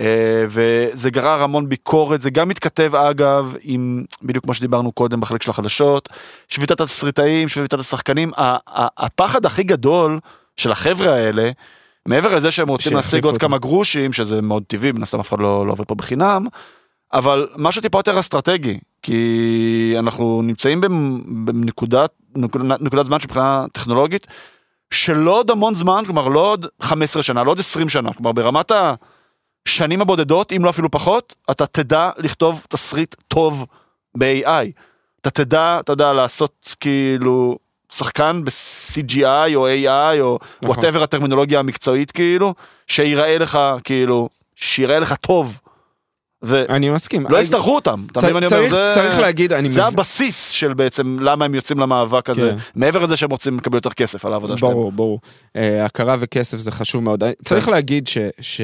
אה, וזה גרר המון ביקורת, זה גם מתכתב אגב עם, בדיוק כמו שדיברנו קודם בחלק של החדשות, שביתת התסריטאים, שביתת השחקנים, ה- ה- הפחד הכי גדול של החבר'ה האלה, מעבר לזה שהם רוצים להשיג עוד. כמה גרושים, שזה מאוד טבעי, מן הסתם אף אחד לא, לא עובד פה בחינם, אבל משהו טיפה יותר אסטרטגי, כי אנחנו נמצאים בנקודת נקודת, נקודת זמן שמבחינה טכנולוגית, שלא עוד המון זמן, כלומר לא עוד 15 שנה, לא עוד 20 שנה, כלומר ברמת השנים הבודדות, אם לא אפילו פחות, אתה תדע לכתוב תסריט טוב ב-AI. אתה תדע, אתה יודע, לעשות כאילו שחקן ב-CGI או AI או נכון. whatever הטרמינולוגיה המקצועית כאילו, שיראה לך כאילו, שיראה לך טוב. ולא אני מסכים. יצטרכו אותם, אתה מבין מה אני אומר? צריך- זה- צריך להגיד, אני זה מבין- הבסיס של בעצם למה הם יוצאים למאבק הזה, כן. מעבר לזה שהם רוצים לקבל יותר כסף על העבודה שלהם. ברור, ברור. אה, הכרה וכסף זה חשוב מאוד. צריך להגיד ש... ש...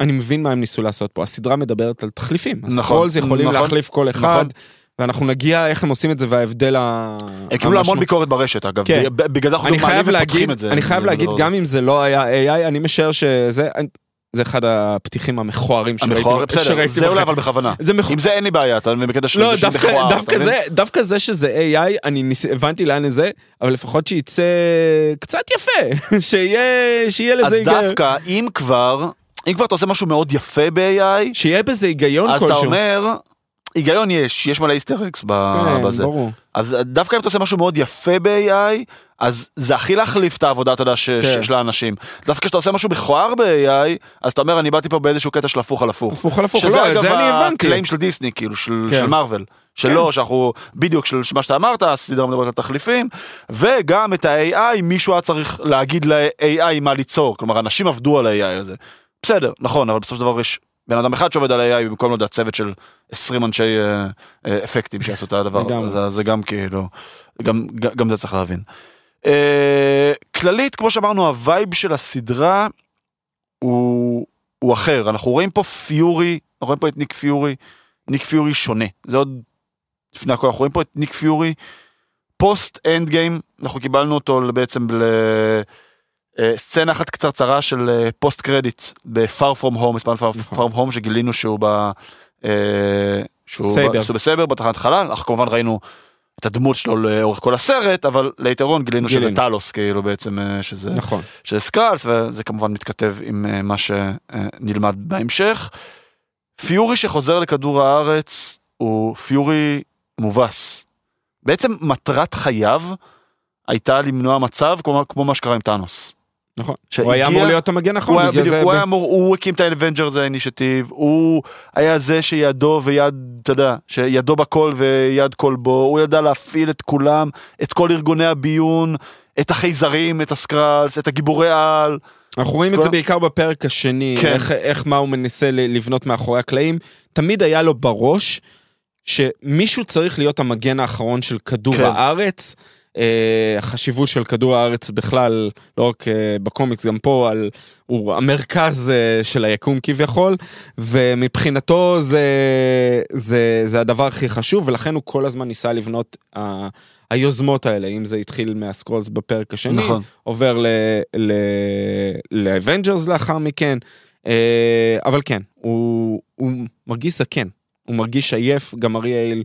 אני מבין מה הם ניסו לעשות פה, הסדרה מדברת על תחליפים. נכון, הסקרולס יכולים נכון, להחליף כל אחד, נכון. ואנחנו נגיע איך הם עושים את זה וההבדל ה... הם קיבלו המון ביקורת ברשת אגב, כן. בגלל זה אנחנו מעלים ופותחים להגיד, את זה. אני חייב זה להגיד, הדבר גם אם זה לא היה AI, אני משער שזה... זה אחד הפתיחים המכוערים שראיתי. המכוער, בסדר, זה אולי. אבל בכוונה. זה מכוער. עם זה אין לי בעיה, אתה מבין, בקטע של לא, דווקא, מכוער, דווקא, אתה זה? דווקא זה שזה AI, אני ניס, הבנתי לאן זה, אבל לפחות שייצא קצת יפה, [laughs] שיהיה, שיהיה לזה אז היגיון. דווקא, אם כבר, אם כבר אתה עושה משהו מאוד יפה ב-AI, שיהיה בזה היגיון אז כלשהו. אתה אומר, היגיון יש, יש מלא איסטר אקס כן, בזה. ברור. אז דווקא אם אתה עושה משהו מאוד יפה ב-AI, אז זה הכי להחליף את העבודה, אתה יודע, ש- כן. של האנשים. דווקא כשאתה עושה משהו מכוער ב-AI, אז אתה אומר, אני באתי פה באיזשהו קטע של הפוך על הפוך. הפוך על הפוך, שזה לא, את אגב זה אני הבנתי. הקלעים של דיסני, כאילו, של כן. של מארוול. שלא, שאנחנו, בדיוק, של מה שאתה אמרת, הסדרה מדברת על תחליפים, וגם את ה-AI, מישהו היה צריך להגיד ל-AI מה ליצור, כלומר, אנשים עבדו על ה-AI הזה. בסדר, נכון, אבל בסופו של דבר יש בן אדם אחד שעובד על AI במקום, לא יודע, צוות של 20 אנשי אה, אה, אפקטים שיעשו את הדבר, לגמרי. זה, זה גם כאילו, גם, גם זה צריך להבין. אה, כללית, כמו שאמרנו, הווייב של הסדרה הוא, הוא אחר, אנחנו רואים פה פיורי, אנחנו רואים פה את ניק פיורי, ניק פיורי שונה, זה עוד לפני הכל, אנחנו רואים פה את ניק פיורי, post Endgame, אנחנו קיבלנו אותו בעצם לסצנה אחת קצרצרה של post credit ב-Far From Home, מ Far From Home שגילינו שהוא ב... אה, שהוא ב SABER בתחנת חלל, אנחנו כמובן ראינו את הדמות שלו לאורך כל הסרט, אבל ליתרון גילינו שזה. טלוס, כאילו בעצם, אה, שזה... נכון. שזה Skrulls, וזה כמובן מתכתב עם אה, מה שנלמד בהמשך. פיורי שחוזר לכדור הארץ הוא פיורי מובס. בעצם מטרת חייו הייתה למנוע מצב כמו, כמו מה שקרה עם טאנוס. נכון. הוא היה אמור להיות המגן האחרון, הוא בדיוק. הוא ב- אמור, הוא הקים את ה Avengers Initiative, הוא היה זה שידו ויד, אתה יודע, שידו בכל ויד כל בו, הוא ידע להפעיל את כולם, את כל ארגוני הביון, את החייזרים, את ה Skrulls, את הגיבורי העל. אנחנו רואים את זה בעיקר בפרק השני, כן. איך, איך מה הוא מנסה לבנות מאחורי הקלעים. תמיד היה לו בראש שמישהו צריך להיות המגן האחרון של כדור כן. הארץ. אה, החשיבות של כדור הארץ בכלל, לא רק אה, בקומיקס, גם פה, על, הוא המרכז אה, של היקום כביכול, ומבחינתו זה, זה, זה הדבר הכי חשוב, ולכן הוא כל הזמן ניסה לבנות ה, היוזמות האלה, אם זה התחיל מהסקרולס בפרק השני, נכון. עובר לאבנג'רס לאחר מכן, אבל כן, הוא, הוא מרגיש זקן, הוא מרגיש עייף, גם מריה היל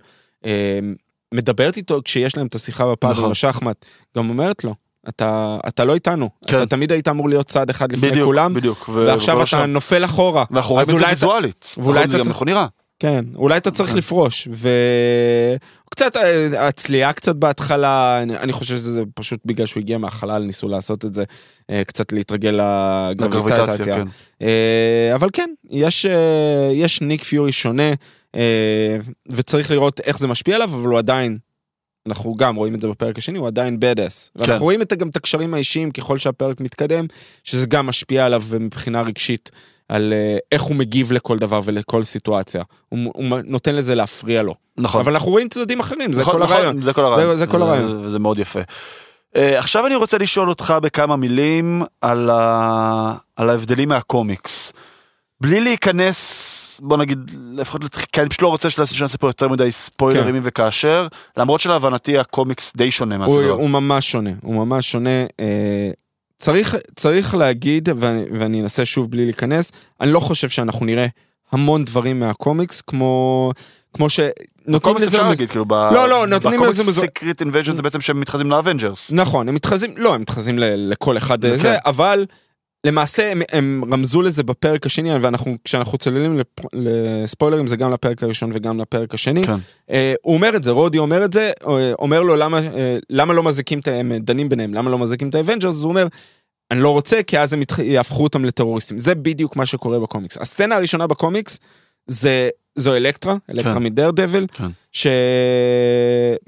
מדברת איתו כשיש להם את השיחה בפאב נכון. בשחמט, גם אומרת לו, אתה, אתה לא איתנו, כן. אתה תמיד היית אמור להיות צעד אחד לפני בדיוק, כולם, בדיוק. ו- ועכשיו אתה השאר. נופל אחורה. ואנחנו רואים את זה ויזואלית. ואולי את זה גם הוא נראה. כן, אולי אתה צריך לפרוש, וקצת אה, הצליעה קצת בהתחלה, אני, אני חושב שזה פשוט בגלל שהוא הגיע מהחלל, ניסו לעשות את זה, אה, קצת להתרגל לגרביטציה. כן. אה, אבל כן, יש, יש ניק פיורי שונה, וצריך לראות איך זה משפיע עליו, אבל הוא עדיין, אנחנו גם רואים את זה בפרק השני, הוא עדיין בדאס. כן. ואנחנו רואים את, גם את הקשרים האישיים ככל שהפרק מתקדם, שזה גם משפיע עליו מבחינה רגשית. על אה, איך הוא מגיב לכל דבר ולכל סיטואציה. הוא, הוא נותן לזה להפריע לו. נכון. אבל אנחנו רואים צדדים אחרים, זה נכון, כל נכון, הרעיון. זה כל הרעיון. זה- זה כל הרעיון. זה- זה מאוד יפה. אה, עכשיו אני רוצה לשאול אותך בכמה מילים על, ה... על ההבדלים מהקומיקס. בלי להיכנס, בוא נגיד, לפחות, כי אני פשוט לא רוצה שנעשה פה יותר מדי ספוילרים כן. וכאשר, למרות שלהבנתי הקומיקס די שונה הוא, מהסדרה. הוא ממש שונה, הוא ממש שונה. אה, צריך, צריך להגיד, ואני, ואני אנסה שוב בלי להיכנס, אני לא חושב שאנחנו נראה המון דברים מהקומיקס, כמו, כמו שנותנים בקומיקס לזה... אפשר להגיד, כאילו, ב... לא, לא, נותנים לזה בקומיקס מזו- Secret Invasion זה בעצם שהם מתחזים לאבנג'רס. נכון, הם מתחזים, לא, הם מתחזים לכל אחד כן. זה, אבל למעשה הם, הם רמזו לזה בפרק השני, ואנחנו, כשאנחנו צוללים לפ, לספוילרים, זה גם לפרק הראשון וגם לפרק השני. כן. אה, הוא אומר את זה, רודי אומר את זה, אה, אומר לו למה, אה, למה לא מזיקים את. הם דנים ביניהם, למה לא מזיקים את האבנג'רס, הוא אומר, אני לא רוצה, כי אז הם יתח... יהפכו אותם לטרוריסטים. זה בדיוק מה שקורה בקומיקס. הסצנה הראשונה בקומיקס זה, זו אלקטרה, אלקטרה כן. מדרדוויל, כן.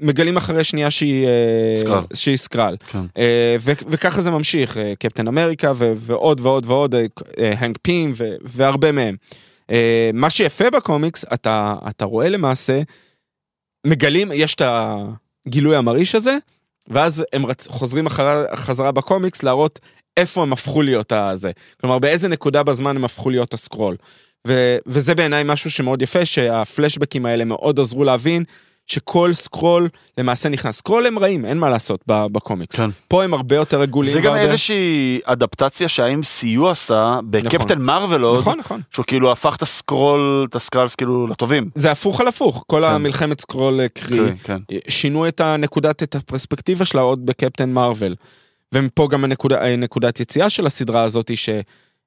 שמגלים אחרי שנייה שהיא אה, סקרול. שהיא סקרול. כן. אה, ו- וככה זה ממשיך, אה, קפטן אמריקה ו- ועוד ועוד ועוד, הנק פים ו- והרבה מהם. מה שיפה בקומיקס, אתה, אתה רואה למעשה, מגלים, יש את הגילוי המרעיש הזה, ואז הם רצ... חוזרים אחר... חזרה בקומיקס להראות איפה הם הפכו להיות הזה. כלומר, באיזה נקודה בזמן הם הפכו להיות הסקרול. ו... וזה בעיניי משהו שמאוד יפה, שהפלשבקים האלה מאוד עזרו להבין שכל סקרול למעשה נכנס. סקרול הם רעים, אין מה לעשות בקומיקס. כן. פה הם הרבה יותר עגולים. זה גם והרבה- איזושהי אדפטציה שה-MCU עשה בקפטן מארוול עוד, נכון, נכון. שהוא כאילו הפך את הסקרול, את ה Skrulls כאילו לטובים. זה הפוך על הפוך, כל המלחמת סקרול אה, קרי. כן, כן. שינו את הנקודת, את הפרספקטיבה שלה עוד בקפטן מארוול. ומפה גם הנקודה, נקודת יציאה של הסדרה הזאת, היא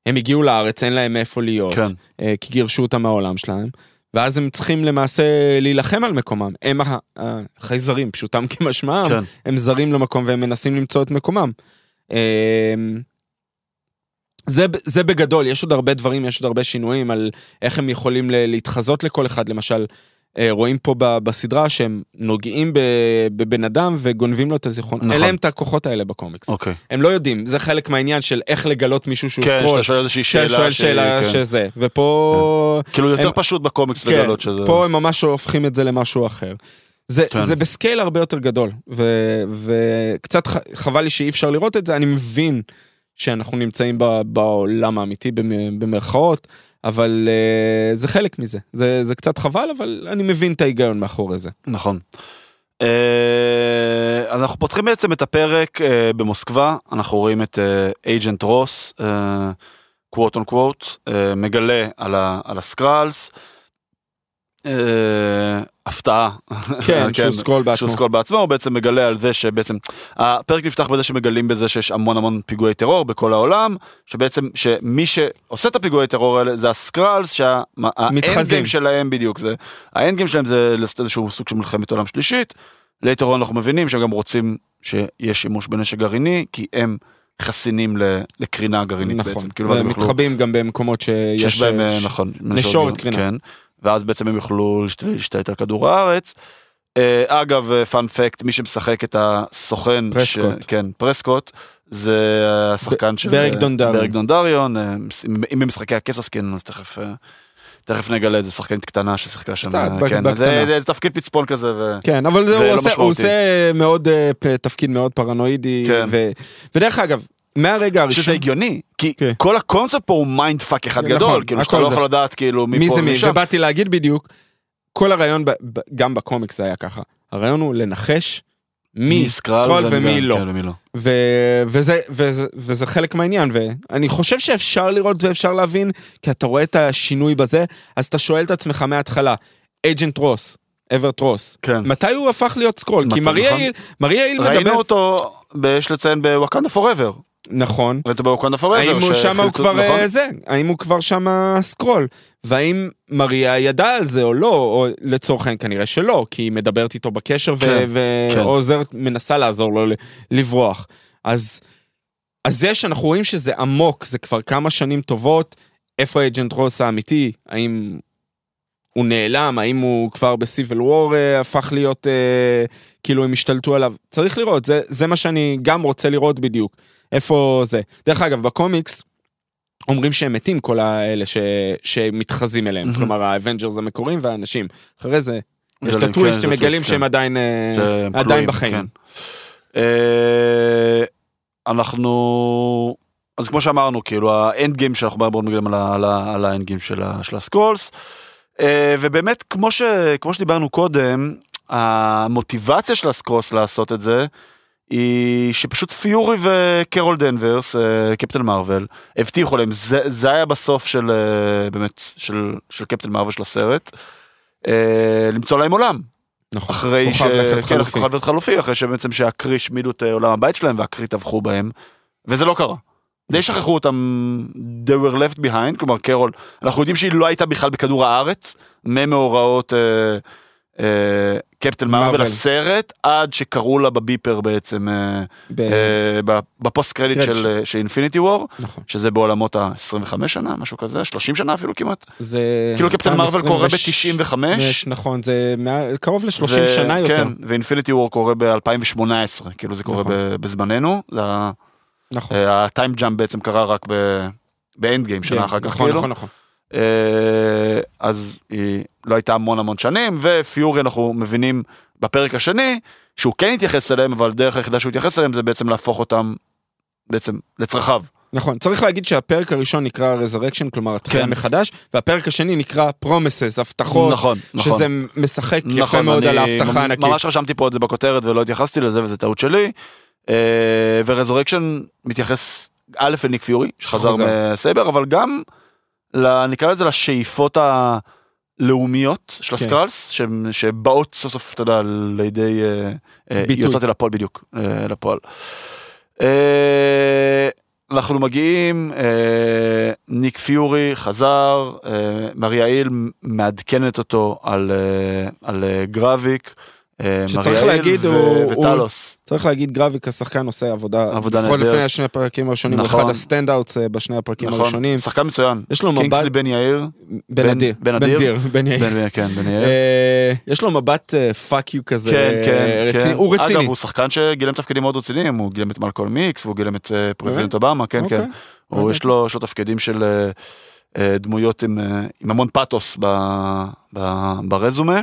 הם הגיעו לארץ, אין להם איפה להיות, כן. אה, כי גירשו אותם מהעולם שלהם, ואז הם צריכים למעשה להילחם על מקומם. הם החייזרים, פשוטם כמשמעם, כן. הם זרים למקום והם מנסים למצוא את מקומם. אה, זה, זה בגדול, יש עוד הרבה דברים, יש עוד הרבה שינויים על איך הם יכולים להתחזות לכל אחד, למשל, רואים פה בסדרה שהם נוגעים בבן אדם וגונבים לו את הזיכרון. נכון. אין להם את הכוחות האלה בקומיקס. אוקיי. הם לא יודעים, זה חלק מהעניין של איך לגלות מישהו שהוא כן, סקרול. שאתה שואל איזושהי כן, שאלה. שואל שהיא- שאלה כן. שזה, ופה... כאילו יותר הם- פשוט בקומיקס כן, לגלות שזה... פה הם ממש הופכים את זה למשהו אחר. זה, כן. זה ב scale הרבה יותר גדול, ו- וקצת ח- חבל לי שאי אפשר לראות את זה, אני מבין שאנחנו נמצאים ב- בעולם האמיתי במ- במרכאות, אבל uh, זה חלק מזה, זה, זה קצת חבל, אבל אני מבין את ההיגיון מאחורי זה. נכון. אה, אנחנו פותחים בעצם את הפרק אה, במוסקבה, אנחנו רואים את Agent Ross, quote unquote, מגלה על ה- על ה Skrulls. אה, הפתעה. [laughs] כן, שהוא סקרול בעצמו. שהוא סקרול בעצמו, הוא בעצם מגלה על זה שבעצם, הפרק נפתח בזה שמגלים בזה שיש המון המון פיגועי טרור בכל העולם, שבעצם, שמי שעושה את הפיגועי טרור האלה זה הסקרלס, שהאנד מתחזים. גיים שלהם בדיוק, זה, האנד גיים שלהם זה לעשות איזשהו סוג של מלחמת עולם שלישית, ליתר אנחנו מבינים שהם גם רוצים שיש שימוש בנשק גרעיני, כי הם חסינים לקרינה גרעינית נכון, בעצם, כאילו, ואז הם ומתחבאים גם במקומות שיש... שיש בהם, אה, ש- נכון, נשורת קרינה. כן, ואז בעצם הם יוכלו להשת- להשתלט על כדור הארץ. אה, אגב, fun fact, מי שמשחק את הסוכן, פרסקוט. ש... כן, פרסקוט, זה השחקן של... ברק אה, דונדריון. ברק דונדריון, אה, אם במשחקי הכס עסקינן, אז תכף... אה, תכף נגלה איזה שחקנית קטנה ששיחקה שם, קצת, אה, כן, בקטנה. זה, זה תפקיד פצפון כזה, ו... כן, אבל זה, הוא, עושה, הוא. עושה מאוד, אה, תפקיד מאוד פרנואידי, כן. ו, ודרך אגב, מהרגע הראשון, שזה הגיוני, כי כן. כל הקונספט פה הוא mindfuck אחד נכון, גדול, כאילו שאתה לא. יכול לדעת כאילו מי זה מי. ובאתי להגיד בדיוק, כל הרעיון, ב, ב, גם בקומיקס זה היה ככה, הרעיון הוא לנחש מי סקרול ומי לא. כן, לא. ו- וזה, וזה, וזה חלק מהעניין, ואני חושב שאפשר לראות ואפשר להבין, כי אתה רואה את השינוי בזה, אז אתה שואל את עצמך מההתחלה, Agent רוס, אוורט רוס, כן. מתי הוא הפך להיות סקרול? כי מריה נכון. היל, מריה היל ראינו מדבר, אותו, יש לציין בוואקנדה פוראבר. נכון, ראית אותו בוואקנדה פוראבר. האם הוא שם הוא כבר נכון? אה, זה, האם הוא כבר שם סקרול, והאם מריה ידעה על זה או לא, או לצורך העניין כנראה שלא, כי היא מדברת איתו בקשר כן, כן. ועוזרת, מנסה לעזור לו לברוח. אז, זה שאנחנו רואים שזה עמוק, זה כבר כמה שנים טובות, איפה אג'נט רוס האמיתי, האם הוא נעלם, האם הוא כבר בסיביל וור אה, הפך להיות, אה, כאילו הם השתלטו עליו, צריך לראות, זה, זה מה שאני גם רוצה לראות בדיוק, איפה זה. דרך אגב, בקומיקס, אומרים שהם מתים כל האלה ש... שמתחזים אליהם, מהמם. כלומר האבנג'רס המקוריים והאנשים. אחרי זה, יש את הטוויסט כן, שמגלים שהם כן. עדיין, אה, שהם עדיין כלואים, בחיים. כן. אה, אנחנו, אז כמו שאמרנו, כאילו ה end game שאנחנו מאוד מגלים על ה end game של של הסקרולס, אה, ובאמת כמו ש- כמו שדיברנו קודם, המוטיבציה של הסקרולס לעשות את זה, היא שפשוט פיורי וקרול דנברס, אה, קפטן מרוויל, הבטיחו להם, זה, זה היה בסוף של, אה, באמת, של, של קפטן מרוויל של הסרט, אה, למצוא להם עולם. נכון. אחרי ש... כן, חלופי. כוכב חלופי, אחרי שבעצם שהקרי השמידו את עולם הבית שלהם והקרי טבחו בהם, וזה לא קרה. די שכחו אותם, they were left behind, כלומר קרול, אנחנו יודעים שהיא לא הייתה בכלל בכדור הארץ, ממאורעות אה, קפטן מרוויל. הסרט, עד שקראו לה בביפר בעצם, אה, ב- אה, ב post credit. של אה, של אינפיניטי וור, נכון. שזה בעולמות ה-25 שנה, משהו כזה, 30 שנה אפילו כמעט. זה... כאילו קפטן מרוויל קורה 2025, ב-95. נכון, זה מעל- קרוב ל-30 שנה יותר. כן, ואינפיניטי וור קורה ב-2018, כאילו זה קורה נכון. בזמננו, נכון. אה, ה time jump בעצם קרה רק באנד גיים, שנה כן, אחר כך נכון, כאילו. נכון, נכון. אה, אז היא לא הייתה המון המון שנים, ופיורי אנחנו מבינים בפרק השני, שהוא כן התייחס אליהם, אבל הדרך היחידה שהוא התייחס אליהם זה בעצם להפוך אותם בעצם לצרכיו. נכון, צריך להגיד שהפרק הראשון נקרא Resurrection, כלומר התחלה כן. מחדש, והפרק השני נקרא Promises, הבטחות, נכון, נכון. שזה משחק יפה נכון, מאוד על ההבטחה הענקית. ממש רשמתי פה את זה בכותרת ולא התייחסתי לזה וזה טעות שלי. אה, ורזורקשן מתייחס א' לניק פיורי שחזר. מסייבר אבל גם נקרא לזה לשאיפות הלאומיות של כן. הסקרלס שבאות סוף סוף אתה יודע לידי אה, אה, ביטוי. יוצאות אל הפועל בדיוק אה, לפועל. אנחנו מגיעים, אה, ניק פיורי חזר, אה, מריאיל מעדכנת אותו על, אה, על אה, גרביק. אה, שצריך להגיד, ו- הוא- הוא- וטלוס. צריך להגיד, גרביק השחקן עושה עבודה, עבודה לפחות נהדרת. לפי השני הפרקים הראשונים, הוא נכון. אחד ה standouts אה, בשני הפרקים נכון, הראשונים. שחקן מצוין. יש לו מבט, קינגסלי בן יאיר. בן אדיר, בן אדיר? בן יאיר. בן, כן, בן יאיר. אה, יש לו מבט fuck you כזה, כן, כן, רציני, כן. הוא רציני. אגב, הוא שחקן שגילם תפקידים מאוד רציניים, הוא גילם את מלקולם אקס, והוא גילם את אה, President אובמה, כן, אוקיי. כן. לא הוא, ידעתי. יש לו תפקידים של דמויות עם, עם המון פאתוס ב- ב- ברזומה.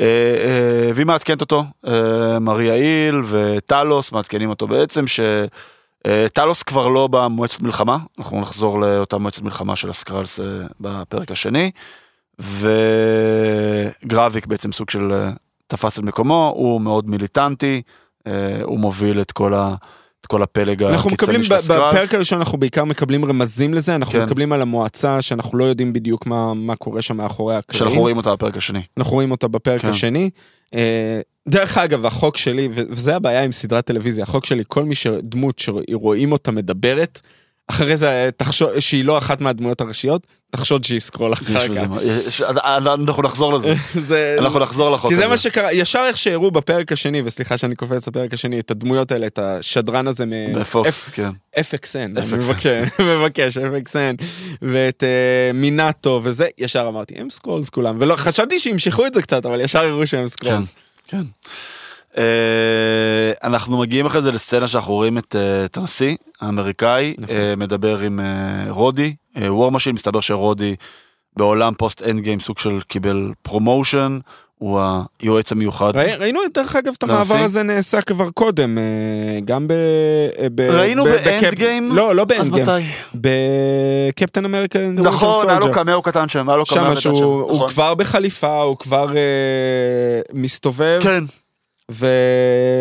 אה, אה, והיא מעדכנת אותו, אה, מריאיל וטלוס מעדכנים אותו בעצם, שטלוס כבר לא במועצת מלחמה, אנחנו נחזור לאותה מועצת מלחמה של הסקרלס בפרק השני, וגרביק בעצם סוג של תפס את מקומו, הוא מאוד מיליטנטי, הוא מוביל את כל, ה, את כל הפלג אנחנו מקבלים, הקיצוני של ב- הסקרלס. בפרק הראשון אנחנו בעיקר מקבלים רמזים לזה, אנחנו כן. מקבלים על המועצה שאנחנו לא יודעים בדיוק מה, מה קורה שם מאחורי הקלעים. שאנחנו רואים אותה בפרק השני. אנחנו רואים אותה בפרק כן. השני. אה, דרך אגב, החוק שלי, וזה הבעיה עם סדרת טלוויזיה, החוק שלי, כל מי שדמות שרואים אותה מדברת, אחרי זה תחשוב שהיא לא אחת מהדמויות הראשיות, תחשוד שהיא סקרול אחר כך. מה- יש- אנחנו נחזור לזה, [laughs] זה- אנחנו נחזור לחוק כי הזה. זה מה שקרה, ישר איך שהראו בפרק השני, וסליחה שאני קופץ לפרק השני, את הדמויות האלה, את השדרן הזה מ... בפוקס, כן. FXN, אני. מבקש, [laughs] FXN, ואת אה, מינאטו וזה, ישר אמרתי, הם סקרולס כולם, ולא, חשבתי שימשכו את זה קצת, אבל ישר הראו שהם כן, סקרולס. כן. אה, אנחנו מגיעים אחרי זה לסצנה שאנחנו רואים את אה, את הנשיא האמריקאי נכון. אה, מדבר עם אה, רודי, וור משין, מסתבר שרודי בעולם פוסט אנד גיים סוג של קיבל promotion, הוא היועץ המיוחד. ראי- ראינו דרך אגב את? המעבר הזה נעשה כבר קודם, אה, גם ב... אה, ב- ראינו באנד גיים? לא, לא אז באנד גיים, מתי? בקפטן אמריקה, נכון, היה לו קמאו קטן שם, היה לו קמאו שם קטן שם. שהוא הוא נכון. כבר בחליפה, הוא כבר אה, מסתובב, כן, ו...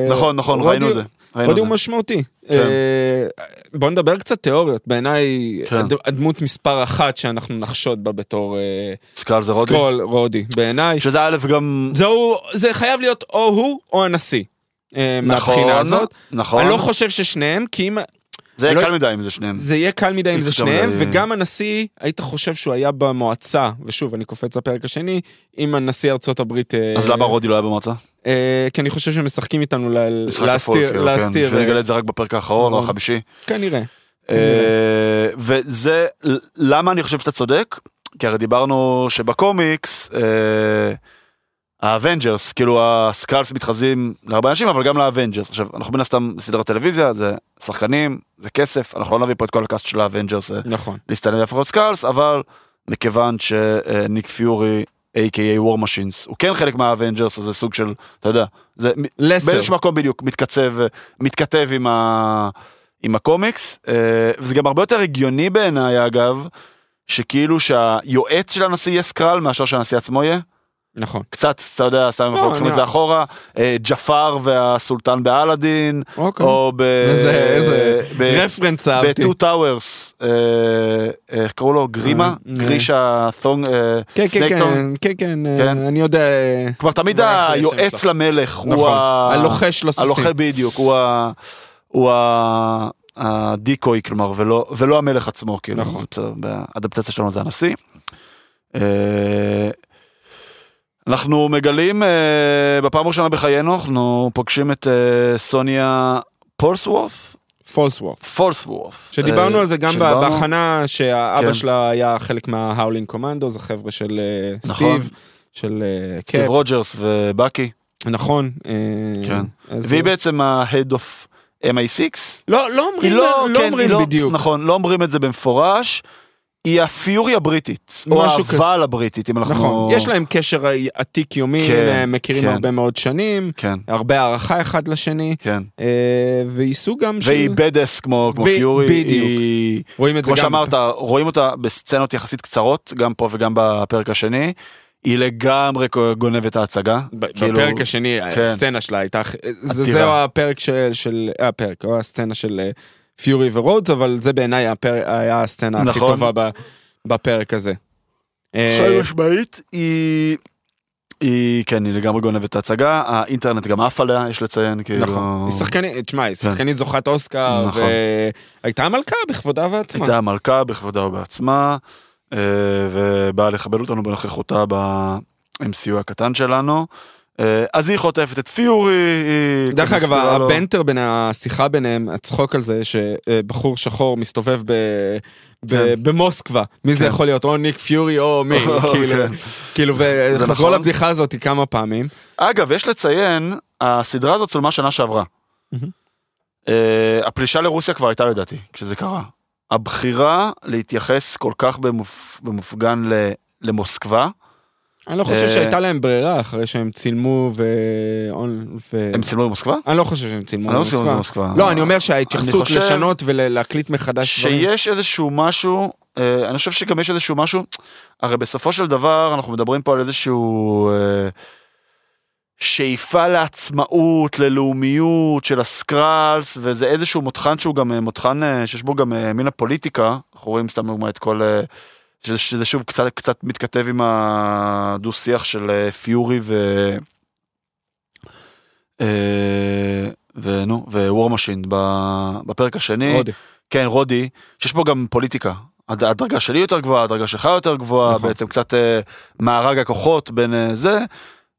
נכון, נכון, רודי- ראינו את זה. רודי הוא. משמעותי. כן. אה, בוא נדבר קצת תיאוריות, בעיניי כן. הד- הדמות מספר אחת שאנחנו נחשוד בה בתור אה, סקרל זה רודי. סקרול רודי, בעיניי. שזה א' גם... זהו, זה חייב להיות או הוא או הנשיא. אה, נכון, מהבחינה הזאת. נכון. אני לא חושב ששניהם, כי אם... זה יהיה לא- קל מדי אם זה שניהם. זה יהיה קל מדי אם זה שניהם, ל- וגם הנשיא, היית חושב שהוא היה במועצה, ושוב, אני קופץ לפרק השני, עם הנשיא ארצות הברית... אה, אז למה רודי לא היה במועצה? אה, כי אני חושב שמשחקים איתנו ל- משחק כפול, להסתיר, כאילו, כן, להסתיר, אה, לגלות את זה רק בפרק האחרון או נכון. החמישי. כנראה. אה, וזה, למה אני חושב שאתה צודק? כי הרי דיברנו שבקומיקס, אה, האבנג'רס, כאילו הסקרלס מתחזים להרבה אנשים, אבל גם לאבנג'רס. עכשיו, אנחנו מן הסתם בסדרת טלוויזיה, זה שחקנים, זה כסף, אנחנו לא נביא פה את כל ה cast של האבנג'רס אה, נכון. להסתנן לפחות סקרלס, אבל מכיוון שניק פיורי, a.k.a. War Machines, הוא כן חלק מהאבנג'רס, אז זה סוג של, אתה יודע, זה לסר. באיזשהו מקום בדיוק מתכתב, מתכתב עם, ה, עם הקומיקס, אה, וזה גם הרבה יותר הגיוני בעיניי אגב, שכאילו שהיועץ של הנשיא יהיה סקרל מאשר שהנשיא עצמו יהיה. נכון. קצת, אתה יודע, סתם אנחנו לוקחים את זה אחורה, אה, ג'פאר והסולטן באלאדין, אוקיי. או ב... איזה איזה ב- רפרנס אהבתי. טאוורס, אה, איך קראו לו? גרימה? אה, גרישה תונג, אה, כן, כן, snake tongue? כן, כן, כן, כן. אה, אני יודע. אה, כלומר תמיד היועץ. למלך הוא נכון. ה... הלוחש לסוסים. הלוחש בדיוק, הוא ה... הוא ה... ה decoy, כלומר, ולא, ולא המלך עצמו, כאילו, נכון. בסדר, באדפטציה שלנו זה הנשיא. אנחנו מגלים אה, בפעם הראשונה בחיינו, אנחנו פוגשים את אה, סוניה פולסוורת', פולסוורת'. פולסוורת'. שדיברנו אה, על זה גם שדיברנו. בהכנה שהאבא כן. שלה היה חלק מההאולינג קומנדו, זה חבר'ה של אה, נכון. סטיב, של אה, סטיב קאפ. רוג'רס ובאקי, נכון. אה, כן. והיא בעצם ה-Head of MI6. לא, לא אומרים, לא, לא כן, אומרים לא, בדיוק. נכון, לא אומרים את זה במפורש. היא הפיורי הבריטית, או. האבל הבריטית, אם אנחנו... נכון, יש להם קשר עתיק יומי, כן, הם מכירים כן. הרבה מאוד שנים, כן, הרבה הערכה אחד לשני, כן. אה, והיא סוג גם של... והיא בדס כמו, כמו ב- פיורי. בדיוק. היא, רואים את זה כמו גם... שאמרת, רואים אותה בסצנות יחסית קצרות, גם פה וגם בפרק השני. היא לגמרי גונבת את ההצגה. כאילו, בפרק השני, כן. הסצנה שלה הייתה. זהו הפרק של, של, הפרק, או הסצנה של אה, פיורי ורודס, אבל זה בעיניי הפר- היה הסצנה הכי נכון. טובה ב- בפרק הזה. אה, חד משמעית, היא... היא, כן, היא לגמרי גונבת את ההצגה, האינטרנט גם עף עליה, יש לציין, כאילו... נכון. היא שחקנית, תשמע, היא שחקנית זוכת אוסקר, נכון. והייתה מלכה בכבודה ועצמה. הייתה מלכה בכבודה ובעצמה, אה, ובאה לכבד אותנו בנוכחותה ב-MCU הקטן שלנו. אה, אז היא חוטפת את פיורי. דרך אגב, הבנטר בין השיחה ביניהם, הצחוק על זה שבחור שחור מסתובב ב- ב- כן. במוסקבה. מי זה כן. יכול להיות? או ניק פיורי או מי, [laughs] כאילו, כן. כאילו, וחזרו נכון. לבדיחה הזאת כמה פעמים. אגב, יש לציין, הסדרה הזאת צולמה שנה שעברה. אה, הפלישה לרוסיה כבר הייתה לדעתי, כשזה קרה. הבחירה להתייחס כל כך במופ... במופגן. למוסקבה, אני לא חושב אה, שהייתה להם ברירה אחרי שהם צילמו ו... הם צילמו במוסקבה? אני לא חושב שהם צילמו לא במוסקבה. לא, אני אומר שההתייחסות לשנות ולהקליט מחדש דברים. שיש איזשהו משהו, אה, אני חושב שגם יש איזשהו משהו, הרי בסופו של דבר אנחנו מדברים פה על איזשהו אה, שאיפה לעצמאות, ללאומיות של הסקראלס, וזה איזשהו מותחן שהוא גם מותחן שיש בו גם מן הפוליטיקה, אנחנו רואים סתם דוגמא את כל... שזה, שזה שוב קצת, קצת מתכתב עם הדו שיח של אה, פיורי ו... ונו, ווור משין בפרק השני. רודי. כן, רודי, שיש פה גם פוליטיקה. הד- הדרגה שלי יותר גבוהה, הדרגה שלך יותר גבוהה, נכון. בעצם קצת אה, מארג הכוחות בין אה, זה,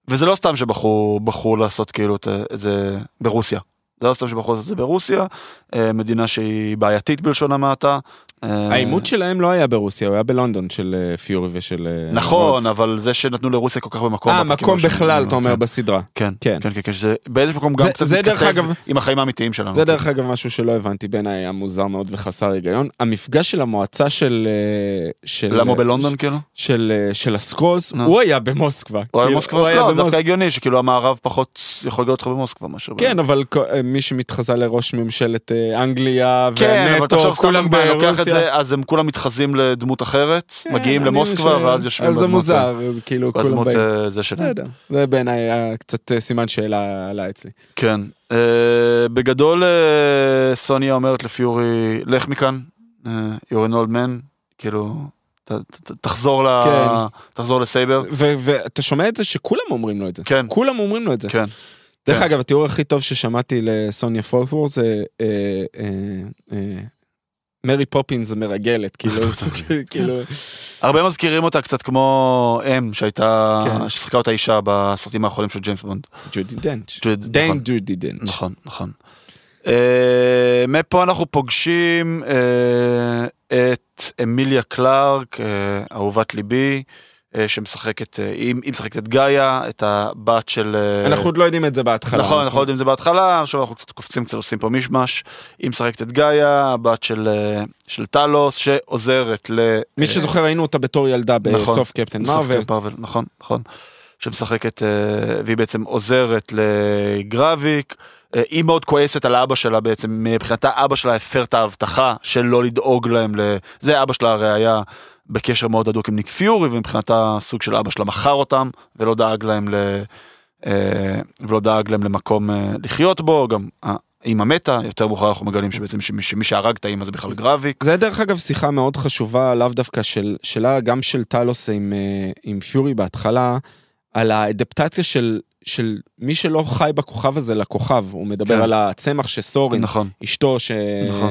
וזה לא סתם שבחרו בחרו לעשות כאילו את, זה ברוסיה. זה לא סתם שבחרו לעשות את זה ברוסיה, אה, מדינה שהיא בעייתית בלשון המעטה. אה, העימות שלהם לא היה ברוסיה, הוא היה בלונדון של אה, פיורי ושל... אה, נכון. אבל זה שנתנו לרוסיה כל כך במקום. אה, מקום בכלל, אתה אומר, כן. בסדרה. כן, כן. כן, כן, כן, שזה באיזשהו מקום גם קצת מתכתב עם החיים האמיתיים שלנו. זה דרך אגב משהו שלא הבנתי, בעיניי היה מוזר מאוד וחסר היגיון. המפגש של המועצה של... אה, למה בלונדון כאילו? של, אה, הסקרולס. הוא היה במוסקבה. הוא היה כאילו, במוסקבה? לא, דווקא. הגיוני שכאילו המערב פחות יכול לגלות אותך במוסקבה מאשר... כן, אבל אה, מי שמתחזה לראש ממשלת אה, אנגליה, כן, סתם כולם ברוסיה. זה, אז הם כולם מתחזים לדמות אחרת, כן, מגיעים למוסקבה חושב- ואז יושבים אז זה בדמות- מוזר, כאילו, כולם בדמות באים. אה, זה שלהם. זה בעיניי היה קצת אה, סימן שאלה עלה אצלי. כן. אה, בגדול אה, סוניה אומרת לפיורי, לך מכאן, אה, you're an old man, כאילו, תחזור ל- כן. תחזור לסייבר. ו- ואתה שומע את זה שכולם אומרים לו את זה. כן. כולם אומרים לו את זה. כן. דרך כן. אגב, התיאור הכי טוב ששמעתי לסוניה פולסוורת' זה אה, אה, אה, מרי פופינס מרגלת, כאילו, [laughs] סוג של, כאילו, הרבה מזכירים אותה קצת כמו M שהייתה, כן. ששיחקה אותה אישה בסרטים האחרונים של ג'יימס בונד. ג'ודי דנץ'. דיין נכון. ג'ודי דנץ'. נכון, נכון. אה, מפה אנחנו פוגשים אה, את אמיליה קלארק, אה, אהובת ליבי, שמשחקת, אה, היא משחקת את גאיה, את הבת של... אה, אנחנו עוד לא יודעים את זה בהתחלה. נכון, אנחנו לא יודעים את זה בהתחלה, עכשיו אנחנו קצת קופצים, קצת עושים פה מישמש. היא משחקת את גאיה, הבת של, אה, של טלוס, שעוזרת ל... מי שזוכר ראינו אותה בתור ילדה נכון. בסוף קפטן מרוויל. נכון, נכון. שמשחקת, אה, והיא בעצם עוזרת לגרביק. אה, היא מאוד כועסת על אבא שלה בעצם, מבחינתה אבא שלה הפר את ההבטחה של לא לדאוג להם. זה אבא שלה הרי היה בקשר מאוד הדוק עם ניק פיורי, ומבחינתה סוג של אבא שלה מכר אותם, ולא דאג להם ל... אה, ולא דאג להם למקום אה, לחיות בו, גם האמא מתה, יותר מאוחר אנחנו מגלים שבעצם שמי, שמי שהרג את האמא זה בכלל גרביק. זה דרך אגב שיחה מאוד חשובה, לאו דווקא של, שלה, גם של טלוס עם, אה, עם פיורי בהתחלה, על האדפטציה של, של מי שלא חי בכוכב הזה לכוכב. הוא מדבר כן. על הצמח שסורין, נכון. אשתו, ש... נכון.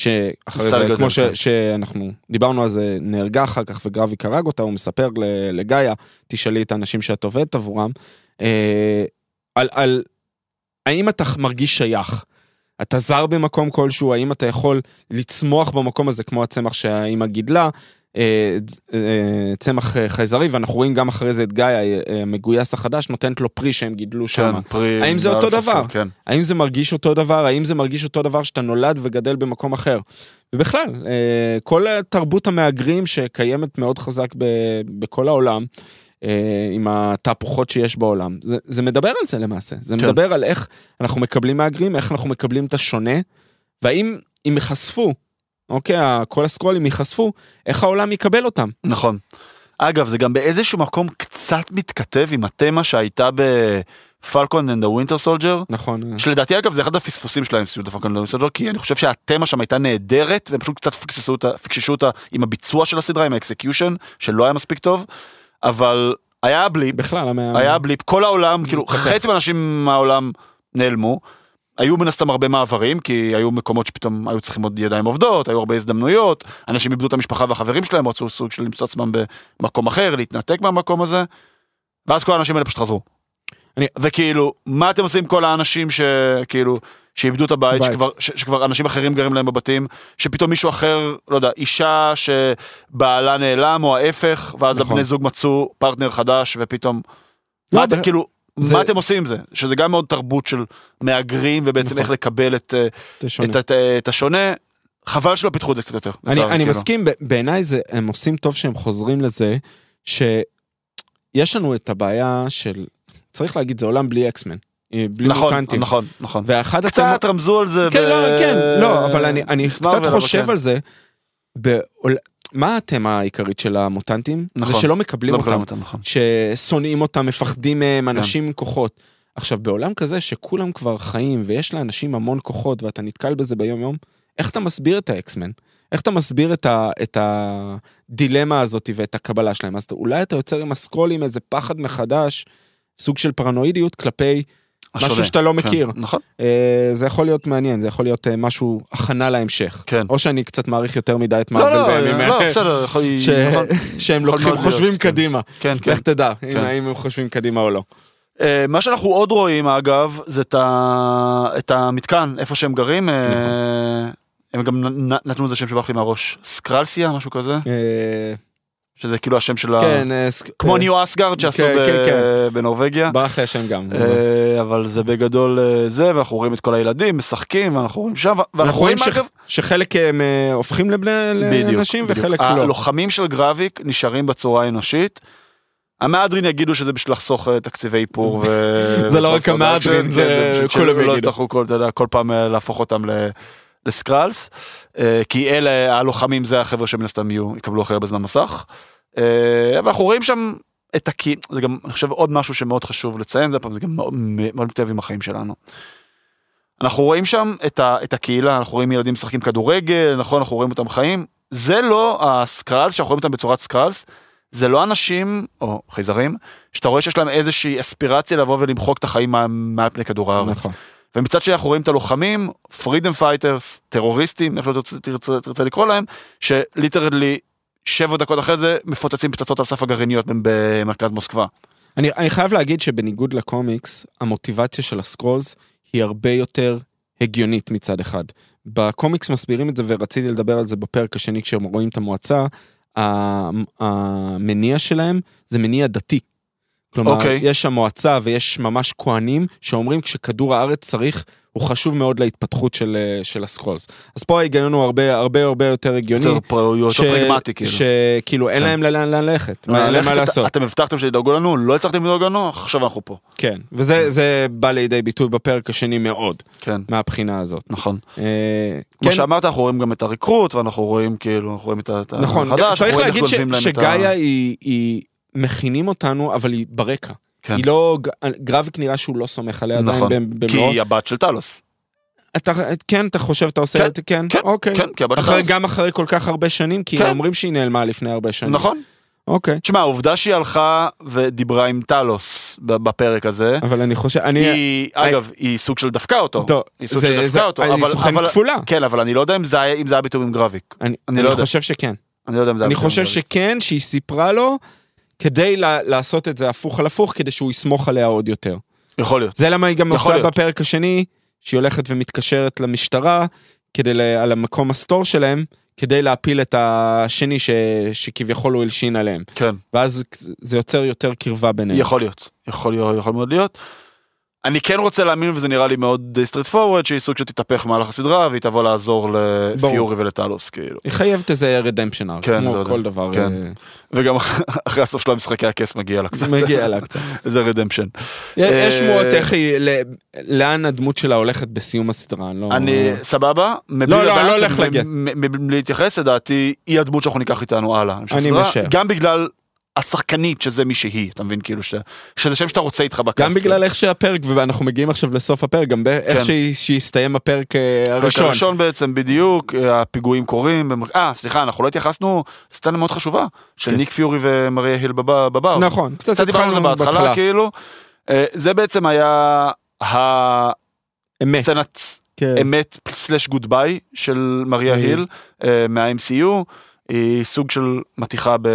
שאחרי זה, כמו ש... שאנחנו דיברנו על זה, נהרגה אחר כך וגרביק הרג אותה, הוא מספר ל- לגאיה, תשאלי את האנשים שאת עובדת עבורם, אה, על, על האם אתה מרגיש שייך? אתה זר במקום כלשהו, האם אתה יכול לצמוח במקום הזה כמו הצמח שהאימא גידלה, צמח אה, חייזרי, ואנחנו רואים גם אחרי זה את גיא, אה, המגויס החדש, נותנת לו פרי שהם גידלו שם. כן, פרי, האם זה אותו דבר? כן. האם זה מרגיש אותו דבר? האם זה מרגיש אותו דבר שאתה נולד וגדל במקום אחר? ובכלל, אה, כל תרבות המהגרים שקיימת מאוד חזק ב- בכל העולם, אה, עם התהפוכות שיש בעולם, זה, זה מדבר על זה למעשה. זה כן. מדבר על איך אנחנו מקבלים מהגרים, איך אנחנו מקבלים את השונה, והאם אם ייחשפו, אוקיי, כל הסקרולים ייחשפו, איך העולם יקבל אותם. נכון. אגב, זה גם באיזשהו מקום קצת מתכתב עם התמה שהייתה ב Falcon and ה Winter Soldier. נכון. שלדעתי אגב זה אחד הפספוסים שלהם סביב Falcon and ה Winter Soldier, כי אני חושב שהתמה שם הייתה נהדרת, והם פשוט קצת פקששו אותה, פקששו אותה עם הביצוע של הסדרה, עם ה execution, שלא היה מספיק טוב, אבל היה blip, בכלל, המ- היה blip, כל העולם, כאילו. חצי מהאנשים מהעולם נעלמו. היו מן הסתם הרבה מעברים, כי היו מקומות שפתאום היו צריכים עוד ידיים עובדות, היו הרבה הזדמנויות, אנשים איבדו את המשפחה והחברים שלהם, רצו סוג של למצוא עצמם במקום אחר, להתנתק מהמקום הזה, ואז כל האנשים האלה פשוט חזרו. אני- וכאילו, מה אתם עושים כל האנשים שכאילו, שאיבדו את הבית, בית. שכבר, ש, שכבר אנשים אחרים גרים להם בבתים, שפתאום מישהו אחר, לא יודע, אישה שבעלה נעלם או ההפך, ואז נכון. הבני זוג מצאו פרטנר חדש, ופתאום, לא, מה אתם, ב- כאילו, זה- מה אתם עושים עם זה? שזה גם מאוד תרבות של מהגרים, ובעצם נכון. איך לקבל את, אה. את, את, את השונה. חבל שלא פיתחו את זה קצת יותר. אני, אני כאילו. מסכים, בעיניי זה, הם עושים טוב שהם חוזרים לזה, שיש לנו את הבעיה של, צריך להגיד, זה עולם בלי אקסמן, אה, בלי נכון, מוטנטים. נכון, נכון. ואחד קצת רמזו על זה. כן, ב- לא, כן, לא, אבל אני, אני קצת אבל חושב כן. על זה. בעול... מה התמה העיקרית של המוטנטים? נכון. זה שלא מקבלים לא אותם. מקבלים אותם, נכון. ששונאים אותם, מפחדים מהם, כן. אנשים עם כוחות. עכשיו, בעולם כזה שכולם כבר חיים ויש לאנשים המון כוחות ואתה נתקל בזה ביום יום, איך אתה מסביר את האקסמן? איך אתה מסביר את, ה, את הדילמה הזאת ואת הקבלה שלהם? אז אולי אתה יוצר עם הסקרולים איזה פחד מחדש, סוג של פרנואידיות כלפי משהו השונה. שאתה לא כן, מכיר. נכון. אה, זה יכול להיות מעניין, זה יכול להיות אה, משהו, הכנה להמשך. כן. או שאני קצת מעריך יותר מדי את לא, מארוול לא, בימים לא, אלה. בסדר, יכול- [laughs] ש- נכון. [laughs] שהם יכול לוקחים, מאוד להיות, חושבים כן. קדימה. כן, כן. לך תדע, אם- כן. האם הם חושבים קדימה או לא. אה, מה שאנחנו עוד רואים אגב, זה את ה- את המתקן, איפה שהם גרים. אה, הם גם נתנו לזה שם שברח לי מהראש, סקרלסיה, משהו כזה, אה, שזה כאילו השם של ה... כן, אה, כמו אה, ניו אסגרד שעשו כן, כן, כן. בנורבגיה. ברח לי השם גם. אה, אבל זה בגדול זה, ואנחנו רואים את כל הילדים משחקים, ואנחנו רואים שם, ואנחנו אנחנו רואים אגב, שחלק הם הופכים לבני לאנשים. וחלק לא. הלוחמים של גרביק נשארים בצורה אנושית. המהדרין יגידו שזה בשביל לחסוך תקציבי איפור. [laughs] זה לא רק המהדרין, זה כולם שלא יגידו. יצטרכו כל, כל פעם להפוך אותם ל- לסקרלס, כי אלה הלוחמים זה החבר'ה שמן הסתם יהיו, יקבלו הכי הרבה זמן מסך. אה, ואנחנו רואים שם את הקי... זה גם, אני חושב, עוד משהו שמאוד חשוב לציין, זה פעם, זה גם מאוד מאוד מתאהב עם החיים שלנו. אנחנו רואים שם את, ה, את הקהילה, אנחנו רואים ילדים משחקים כדורגל, נכון, אנחנו רואים אותם חיים. זה לא ה Skrulls, שאנחנו רואים אותם בצורת Skrulls, זה לא אנשים, או חייזרים, שאתה רואה שיש להם איזושהי אספירציה לבוא ולמחוק את החיים מעל פני כדור הארץ. נכון. ומצד שני אנחנו רואים את הלוחמים, freedom fighters, טרוריסטים, איך לא תרצה, תרצה, תרצה לקרוא להם, ש literally שבע דקות אחרי זה מפוצצים פצצות על סף הגרעיניות במרכז מוסקבה. אני, אני חייב להגיד שבניגוד לקומיקס, המוטיבציה של ה Skrulls היא הרבה יותר הגיונית מצד אחד. בקומיקס מסבירים את זה ורציתי לדבר על זה בפרק השני כשהם רואים את המועצה, המניע שלהם זה מניע דתי. כלומר, אוקיי. יש שם מועצה ויש ממש כהנים שאומרים כשכדור הארץ צריך, הוא חשוב מאוד להתפתחות של, אה, של ה Skrulls. אז פה ההיגיון הוא הרבה הרבה הרבה יותר הגיוני. יותר פר- יותר ש- פרגמטי כאילו. שכאילו אין כן. להם לאן ללכת, מה- אין להם מה לעשות. אתם הבטחתם שתדאגו לנו, לא הצלחתם לדאוג לנו, עכשיו אנחנו פה. כן, וזה זה בא לידי ביטוי בפרק השני מאוד, כן, מהבחינה הזאת. נכון. אה, כמו כן, שאמרת, אנחנו רואים גם את הריקרוט, ואנחנו רואים כאילו, אנחנו רואים את ה- את נכון, החדש, צריך להגיד שגאיה היא מכינים אותנו, אבל היא ברקע. כן. היא לא, גרביק נראה שהוא לא סומך עליה עדיין נכון, כי במלואו. היא הבת של טלוס. אתה, כן, אתה חושב, אתה עושה כן, את זה, כן? כן, אוקיי. כן, כי הבת של טלוס. גם אחרי כל כך הרבה שנים, כי כן. אומרים שהיא נעלמה לפני הרבה שנים. נכון. אוקיי. תשמע, העובדה שהיא הלכה ודיברה עם טלוס בפרק הזה, אבל אני חושב, אני... היא, אגב, היא סוג של דפקה אותו. טוב, היא סוג זה- של זה- דפקה אותו. היא אבל- כפולה. כן, אבל אני לא יודע אם זה היה זה היה בתיאום עם גרביק. אני, אני אני לא יודע. חושב שכן. אני לא יודע אם זה היה אני בתיאום עם חושב גרביק. שכן, שהיא סיפרה לו, כדי לה- לעשות את זה הפוך על הפוך, כדי שהוא יסמוך עליה עוד יותר. יכול להיות. זה למה היא גם עושה להיות. בפרק השני, שהיא הולכת ומתקשרת למשטרה, כדי, ל- על המקום הסטור שלהם, כדי להפיל את השני ש, שכביכול הוא הלשין עליהם. כן. ואז זה יוצר יותר קרבה ביניהם. יכול להיות. יכול יכול מאוד להיות. אני כן רוצה להאמין, וזה נראה לי מאוד straightforward, שהיא סוג שתתהפך במהלך הסדרה, והיא תבוא לעזור לפיורי ולטלוס, כאילו. היא חייבת איזה redemption arc, כן, כמו. כל דבר. כן. אה, וגם [laughs] אחרי הסוף של המשחקי הכס מגיע לה קצת. מגיע לה קצת. [laughs] זה redemption. יש אה, שמועות איך היא, לאן הדמות שלה הולכת בסיום הסדרה, לא... אני, סבבה? מבלי לא, לא, אני לא הולך להגיע. מ- מ- מ- להתייחס לדעתי, היא הדמות שאנחנו ניקח איתנו הלאה. אני משער. גם בגלל השחקנית שזה מי שהיא, אתה מבין? כאילו ש- שזה שם שאתה רוצה איתך ב cast. גם בגלל איך שהפרק, ואנחנו מגיעים עכשיו לסוף הפרק, גם באיך כן. שהסתיים הפרק אה, הפרק הראשון. הראשון בעצם בדיוק, אה, הפיגועים קורים. אה, סליחה, אנחנו לא התייחסנו, סצנה מאוד חשובה, של כן. ניק פיורי ומריה היל בבר. בבר. נכון, קצת דיברנו על זה בהתחלה. כאילו. אה, זה בעצם היה אמת. הסצנת כן. אמת slash goodbye של מריה היל. היל מה-MCU. היא סוג של מתיחה ב...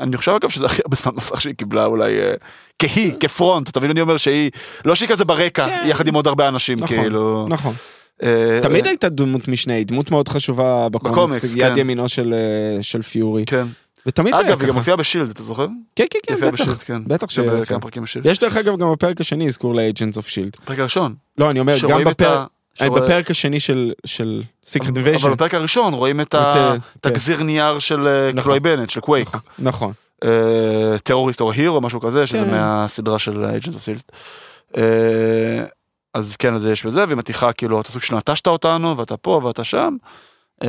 אני חושב אגב שזה הכי הרבה זמן מסך שהיא קיבלה אולי אה, כהיא, כפרונט, אתה מבין אני אומר שהיא, לא שהיא כזה ברקע, כן. יחד עם עוד הרבה אנשים, נכון, כאילו. נכון. אה, תמיד אה, הייתה דמות משנה, היא דמות מאוד חשובה בקומיקס, יד כן. ימינו של אה, של פיורי. כן. ותמיד היה אגב, היא גם ככה. מופיעה בשילד, אתה זוכר? כן, כן, כן, בטח. בשילד, כן. בטח זה ש- בכמה פרקים בשילד. יש דרך אגב גם בפרק השני אזכור ל-Agents of Shield. פרק הראשון. לא, אני אומר, גם בפרק... ה... אני שרואה- בפרק השני של של Secret אבל Invasion. בפרק הראשון רואים את את, אה, כן. הגזיר נייר של אה, נכון. קלוי בנט, של קווייק. נכון, נכון. אה, טרוריסט או hero, משהו כזה, שזה כן. מהסדרה של Agent of S.H.I.E.L.D. אז כן, אז יש בזה, והיא מטיחה כאילו, אתה סוג של נטשת אותנו, ואתה פה ואתה שם. אה,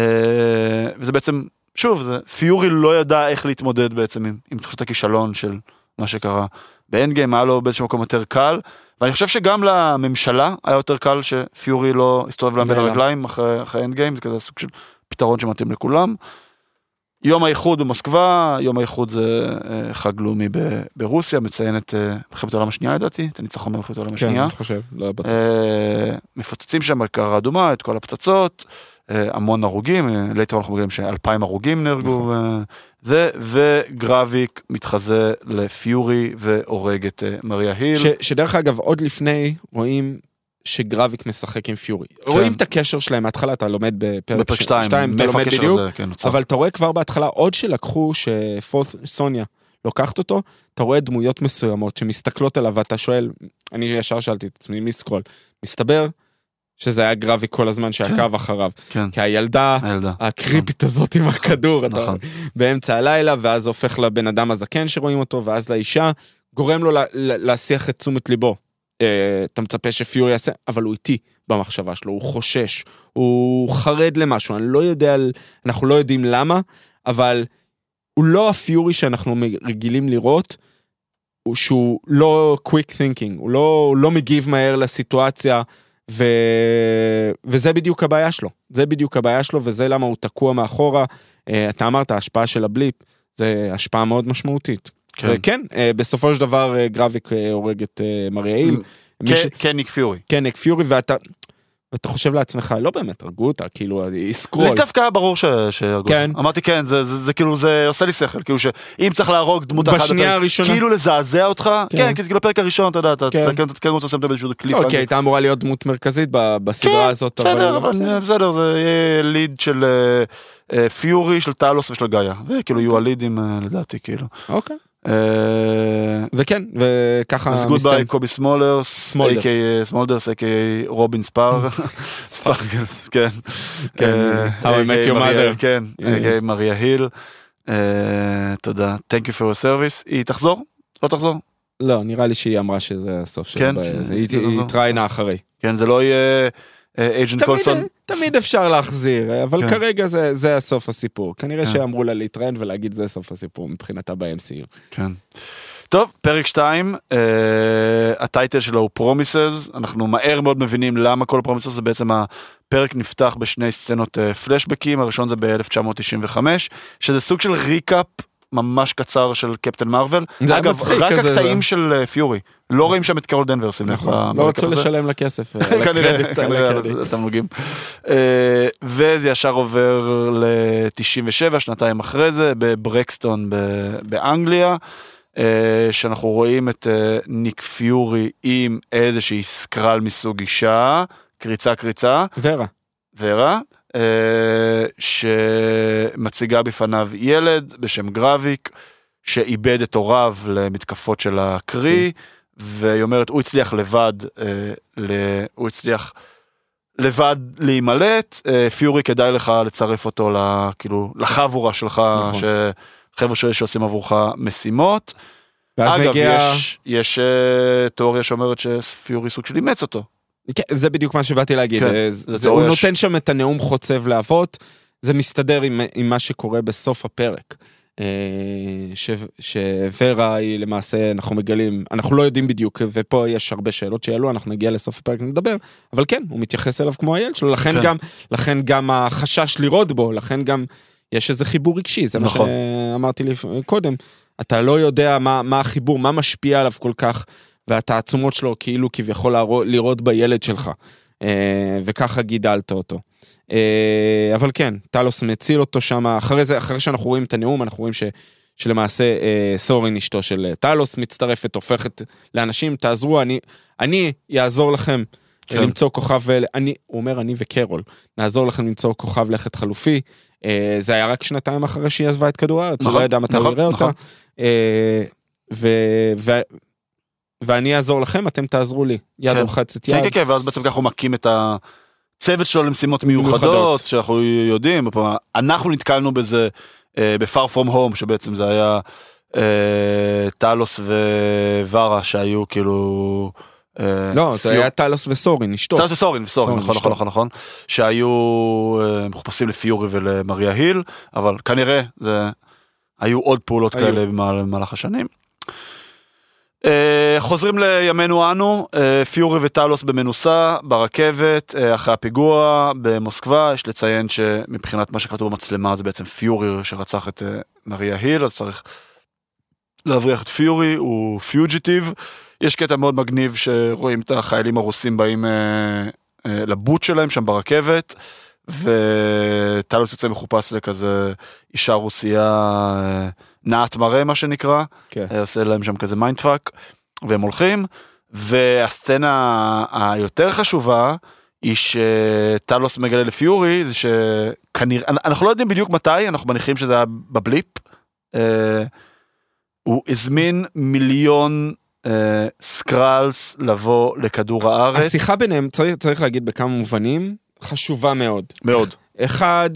וזה בעצם, שוב, זה, פיורי לא ידע איך להתמודד בעצם עם, עם תחושת הכישלון של מה שקרה. ב Endgame היה לו באיזשהו מקום יותר קל, ואני חושב שגם לממשלה היה יותר קל שפיורי לא הסתובב להם בין. הרגליים אחרי, אחרי אנד גיים, זה כזה סוג של פתרון שמתאים לכולם. יום האיחוד במוסקבה, יום האיחוד זה אה, חג לאומי ברוסיה, מציין את אה, מלחמת העולם השנייה לדעתי, את הניצחון במלחמת העולם כן, השנייה. אני חושב, לא בטוח. אה, מפוצצים שם בכיכר האדומה את כל הפצצות, המון הרוגים, אה, ליתר אנחנו מגלים שאלפיים הרוגים נהרגו, נכון. אה, זה, וגרביק מתחזה לפיורי והורג את אה, מריה היל. ש- שדרך אגב, עוד לפני רואים שגרביק משחק עם פיורי. רואים את הקשר שלהם מההתחלה, אתה לומד בפרק כן. בפרק ש- 2, שתיים, אתה לומד בדיוק, הזה, כן. אבל אתה רואה כבר בהתחלה, עוד שלקחו, שסוניה לוקחת אותו, אתה רואה דמויות מסוימות שמסתכלות עליו ואתה שואל, אני ישר שאלתי את עצמי, מי סקרול? מסתבר שזה היה גרביק כל הזמן שעקב אחריו. כן, כי הילדה הילדה. הקריפית הזאת עם הכדור, אתה נכון. באמצע הלילה, ואז הופך לבן אדם הזקן שרואים אותו, ואז לאישה, גורם לו לה- לה- להסיח את תשומת ליבו. אה, אתה מצפה שפיורי יעשה, אבל הוא איטי במחשבה שלו, הוא חושש, הוא חרד למשהו, אני לא יודע, אנחנו לא יודעים למה, אבל הוא לא הפיורי שאנחנו רגילים לראות, הוא שהוא לא quick thinking, הוא לא, הוא לא מגיב מהר לסיטואציה, ו... וזה בדיוק הבעיה שלו, זה בדיוק הבעיה שלו, וזה למה הוא תקוע מאחורה. אה, אתה אמרת, ההשפעה של הבליפ, זה השפעה מאוד משמעותית. כן. וכן, אה, בסופו של דבר אה, גרביק הורג את מריה ש- כן, כן, ניק פיורי. כן, ניק פיורי, ואתה... ואתה חושב לעצמך, לא באמת הרגו אותה, כאילו, היא סקרול. לי דווקא היה ברור שהרגו. כן. אמרתי כן, זה- זה זה כאילו, זה עושה לי שכל, כאילו שאם צריך להרוג דמות אחת, בשנייה הראשונה. כאילו לזעזע אותך, כן. כן, כי זה כאילו הפרק הראשון, אתה יודע, אתה כן. אתה כן אתה כן רוצה לשים באיזשהו קליפ. כי הייתה אמורה להיות דמות מרכזית בסדרה הזאת, בסדר, אבל בסדר. בסדר, זה יהיה lead של אה, אה, פיורי, של טלוס ושל גאיה. זה כאילו יהיו הלידים אה, לדעתי, כאילו. אוקיי. אה, וכן, וככה... אז goodbye. קובי סמולרס, סמולדרס. a.k.a. רובין ספאר, [laughs] ספארקלס, כן. כן, אה. Your מריה- Mother. כן, אה. a.k.a. מריה היל. אה, תודה, Thank you for your service. היא תחזור? לא תחזור? לא, נראה לי שהיא אמרה שזה הסוף שלה. כן, היא. התראיינה אחרי. כן, זה לא יהיה Agent תמיד- קולסון. תמיד אפשר להחזיר, אבל כן. כרגע זה זה הסוף הסיפור. כנראה כן. שאמרו לה להתראיין ולהגיד זה סוף הסיפור מבחינתה ב-MCU. כן. טוב, פרק 2, ה title שלו הוא Promises, אנחנו מהר מאוד מבינים למה כל ה Promises זה בעצם הפרק נפתח בשני סצנות אה, פלשבקים, הראשון זה ב-1995, שזה סוג של recap ממש קצר של קפטן מרוויל. זה היה אגב, מצחיק רק כזה, הקטעים זה- של אה, פיורי, לא רואים שם את קרול דנבר, שים לב. נכון, לא רצו. לשלם לה כסף. [laughs] אה, כנראה, על כנראה. אה, וזה ישר עובר ל-97, שנתיים אחרי זה, בברקסטון באנגליה, אה, שאנחנו רואים את אה, ניק פיורי עם איזושהי סקרל מסוג אישה, קריצה קריצה, ורה. ורה, אה, שמציגה בפניו ילד בשם גרביק, שאיבד את הוריו למתקפות של הקרי, והיא אומרת, הוא הצליח לבד, אה, ל- הוא הצליח לבד להימלט, אה, פיורי כדאי לך לצרף אותו, כאילו, לחבורה שלך, נכון. שחבר'ה שעושים עבורך משימות. אגב, מגיע... יש, יש אה, תיאוריה שאומרת שפיורי סוג של אימץ אותו. כן, זה בדיוק מה שבאתי להגיד. כן, אה, זה זה, הוא נותן שם את הנאום חוצב להבות, זה מסתדר עם, עם מה שקורה בסוף הפרק. אה, ש- שוורה היא למעשה, אנחנו מגלים, אנחנו לא יודעים בדיוק, ופה יש הרבה שאלות שיעלו, אנחנו נגיע לסוף הפרק ונדבר, אבל כן, הוא מתייחס אליו כמו הילד שלו, לכן כן. גם, לכן גם החשש לראות בו, לכן גם יש איזה חיבור רגשי, זה נכון. מה שאמרתי לי קודם, אתה לא יודע מה, מה החיבור, מה משפיע עליו כל כך, והתעצומות שלו כאילו כביכול לראות בילד שלך, אה, וככה גידלת אותו. אה, אבל כן, טלוס מציל אותו שם, אחרי זה, אחרי שאנחנו רואים את הנאום, אנחנו רואים ש, שלמעשה אה, סורין אשתו של טלוס מצטרפת, הופכת לאנשים, תעזרו, אני, אני אעזור לכם כן. למצוא כוכב, אני, הוא אומר אני וקרול, נעזור לכם למצוא כוכב לכת חלופי. אה, זה היה רק שנתיים אחרי שהיא עזבה את כדור הארץ, הוא נכון, לא ידע מתי הוא נכון, יראה נכון. אותה. אה, ו, ו, ואני אעזור לכם, אתם תעזרו לי. יד כן. רוחצת כן, יד. כן, כן, ואז בעצם ככה הוא מקים את הצוות שלו למשימות מיוחדות. מיוחדות, שאנחנו יודעים, אנחנו נתקלנו בזה אה, ב-far from home, שבעצם זה היה אה, טלוס וורה שהיו כאילו... אה, לא, זה היה טלוס וסורין, אשתו. טלוס וסורין, וסורין, סורין, נכון. נכון, נכון, נכון, שהיו אה, מחופשים לפיורי ולמריה היל, אבל כנראה זה, היו עוד פעולות. כאלה במהל- במהלך השנים. אה, חוזרים לימינו אנו, אה, פיורי וטלוס במנוסה, ברכבת, אה, אחרי הפיגוע במוסקבה, יש לציין שמבחינת מה שכתוב במצלמה זה בעצם פיורי שרצח את מריה היל, אז צריך להבריח את פיורי, הוא פיוג'יטיב. יש קטע מאוד מגניב שרואים את החיילים הרוסים באים לבוט שלהם שם ברכבת, וטלוס יוצא מחופש לכזה אישה רוסייה נאת מראה מה שנקרא. כן. אה, עושה להם שם כזה mind fuck, והם הולכים, והסצנה היותר חשובה היא שטלוס מגלה לפיורי, זה שכנראה, אנחנו לא יודעים בדיוק מתי, אנחנו מניחים שזה היה ב blip. אה, הוא הזמין מיליון אה, Skrulls לבוא לכדור הארץ. השיחה ביניהם, צריך, צריך להגיד בכמה מובנים, חשובה מאוד. מאוד. אחד,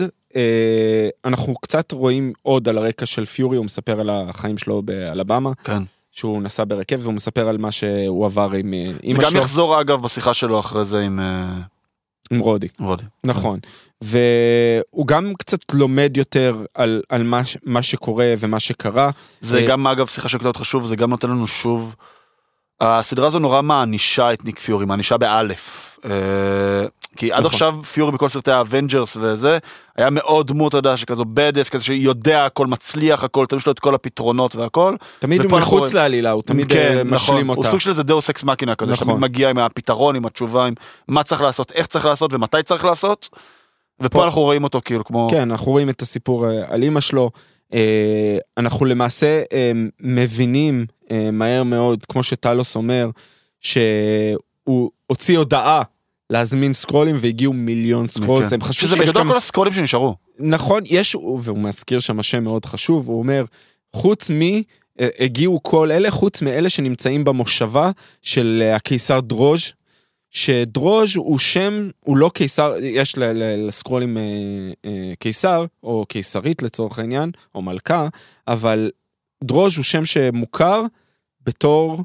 אנחנו קצת רואים עוד על הרקע של פיורי, הוא מספר על החיים שלו באלבמה, כן. שהוא נסע ברכב והוא מספר על מה שהוא עבר עם אה, זה אמא גם שלו, יחזור אגב בשיחה שלו אחרי זה עם אה, עם רודי. רודי. נכון. והוא גם קצת לומד יותר על, על מה, מה שקורה ומה שקרה. זה אה, גם אגב שיחה שקלטת חשוב זה גם נותן לנו שוב. הסדרה הזו נורא מאנישה את ניק פיורי מאנישה באלף. כי עד נכון. עכשיו פיורי בכל סרטי ה Avengers וזה היה מאוד דמות אתה יודע שכזו badass כזה שיודע הכל מצליח הכל תמיד יש לו את כל הפתרונות והכל. תמיד הוא אנחנו מחוץ רואים- לעלילה, הוא תמיד כן, אה, משלים נכון. אותה. הוא סוג של איזה deus ex machina כזה נכון. שתמיד מגיע עם הפתרון עם התשובה עם מה צריך לעשות איך צריך לעשות ומתי צריך לעשות. ופה פה- אנחנו רואים אותו כאילו כמו כן, אנחנו רואים את הסיפור אה, על אימא שלו. אה, אנחנו למעשה מבינים מהר מאוד, כמו שטלוס אומר, שהוא הוציא הודעה להזמין סקרולים והגיעו מיליון סקרולס. כן. הם חשבו שזה בגדול גם... כל הסקרולים שנשארו. נכון, יש, והוא מזכיר שם שם מאוד חשוב, הוא אומר, חוץ מ... אה, הגיעו כל אלה, חוץ מאלה שנמצאים במושבה של אה, הקיסר דרוז', שדרוז' הוא שם, הוא לא קיסר, יש לסקרולים אה, אה, קיסר, או קיסרית לצורך העניין, או מלכה, אבל דרוז' הוא שם שמוכר בתור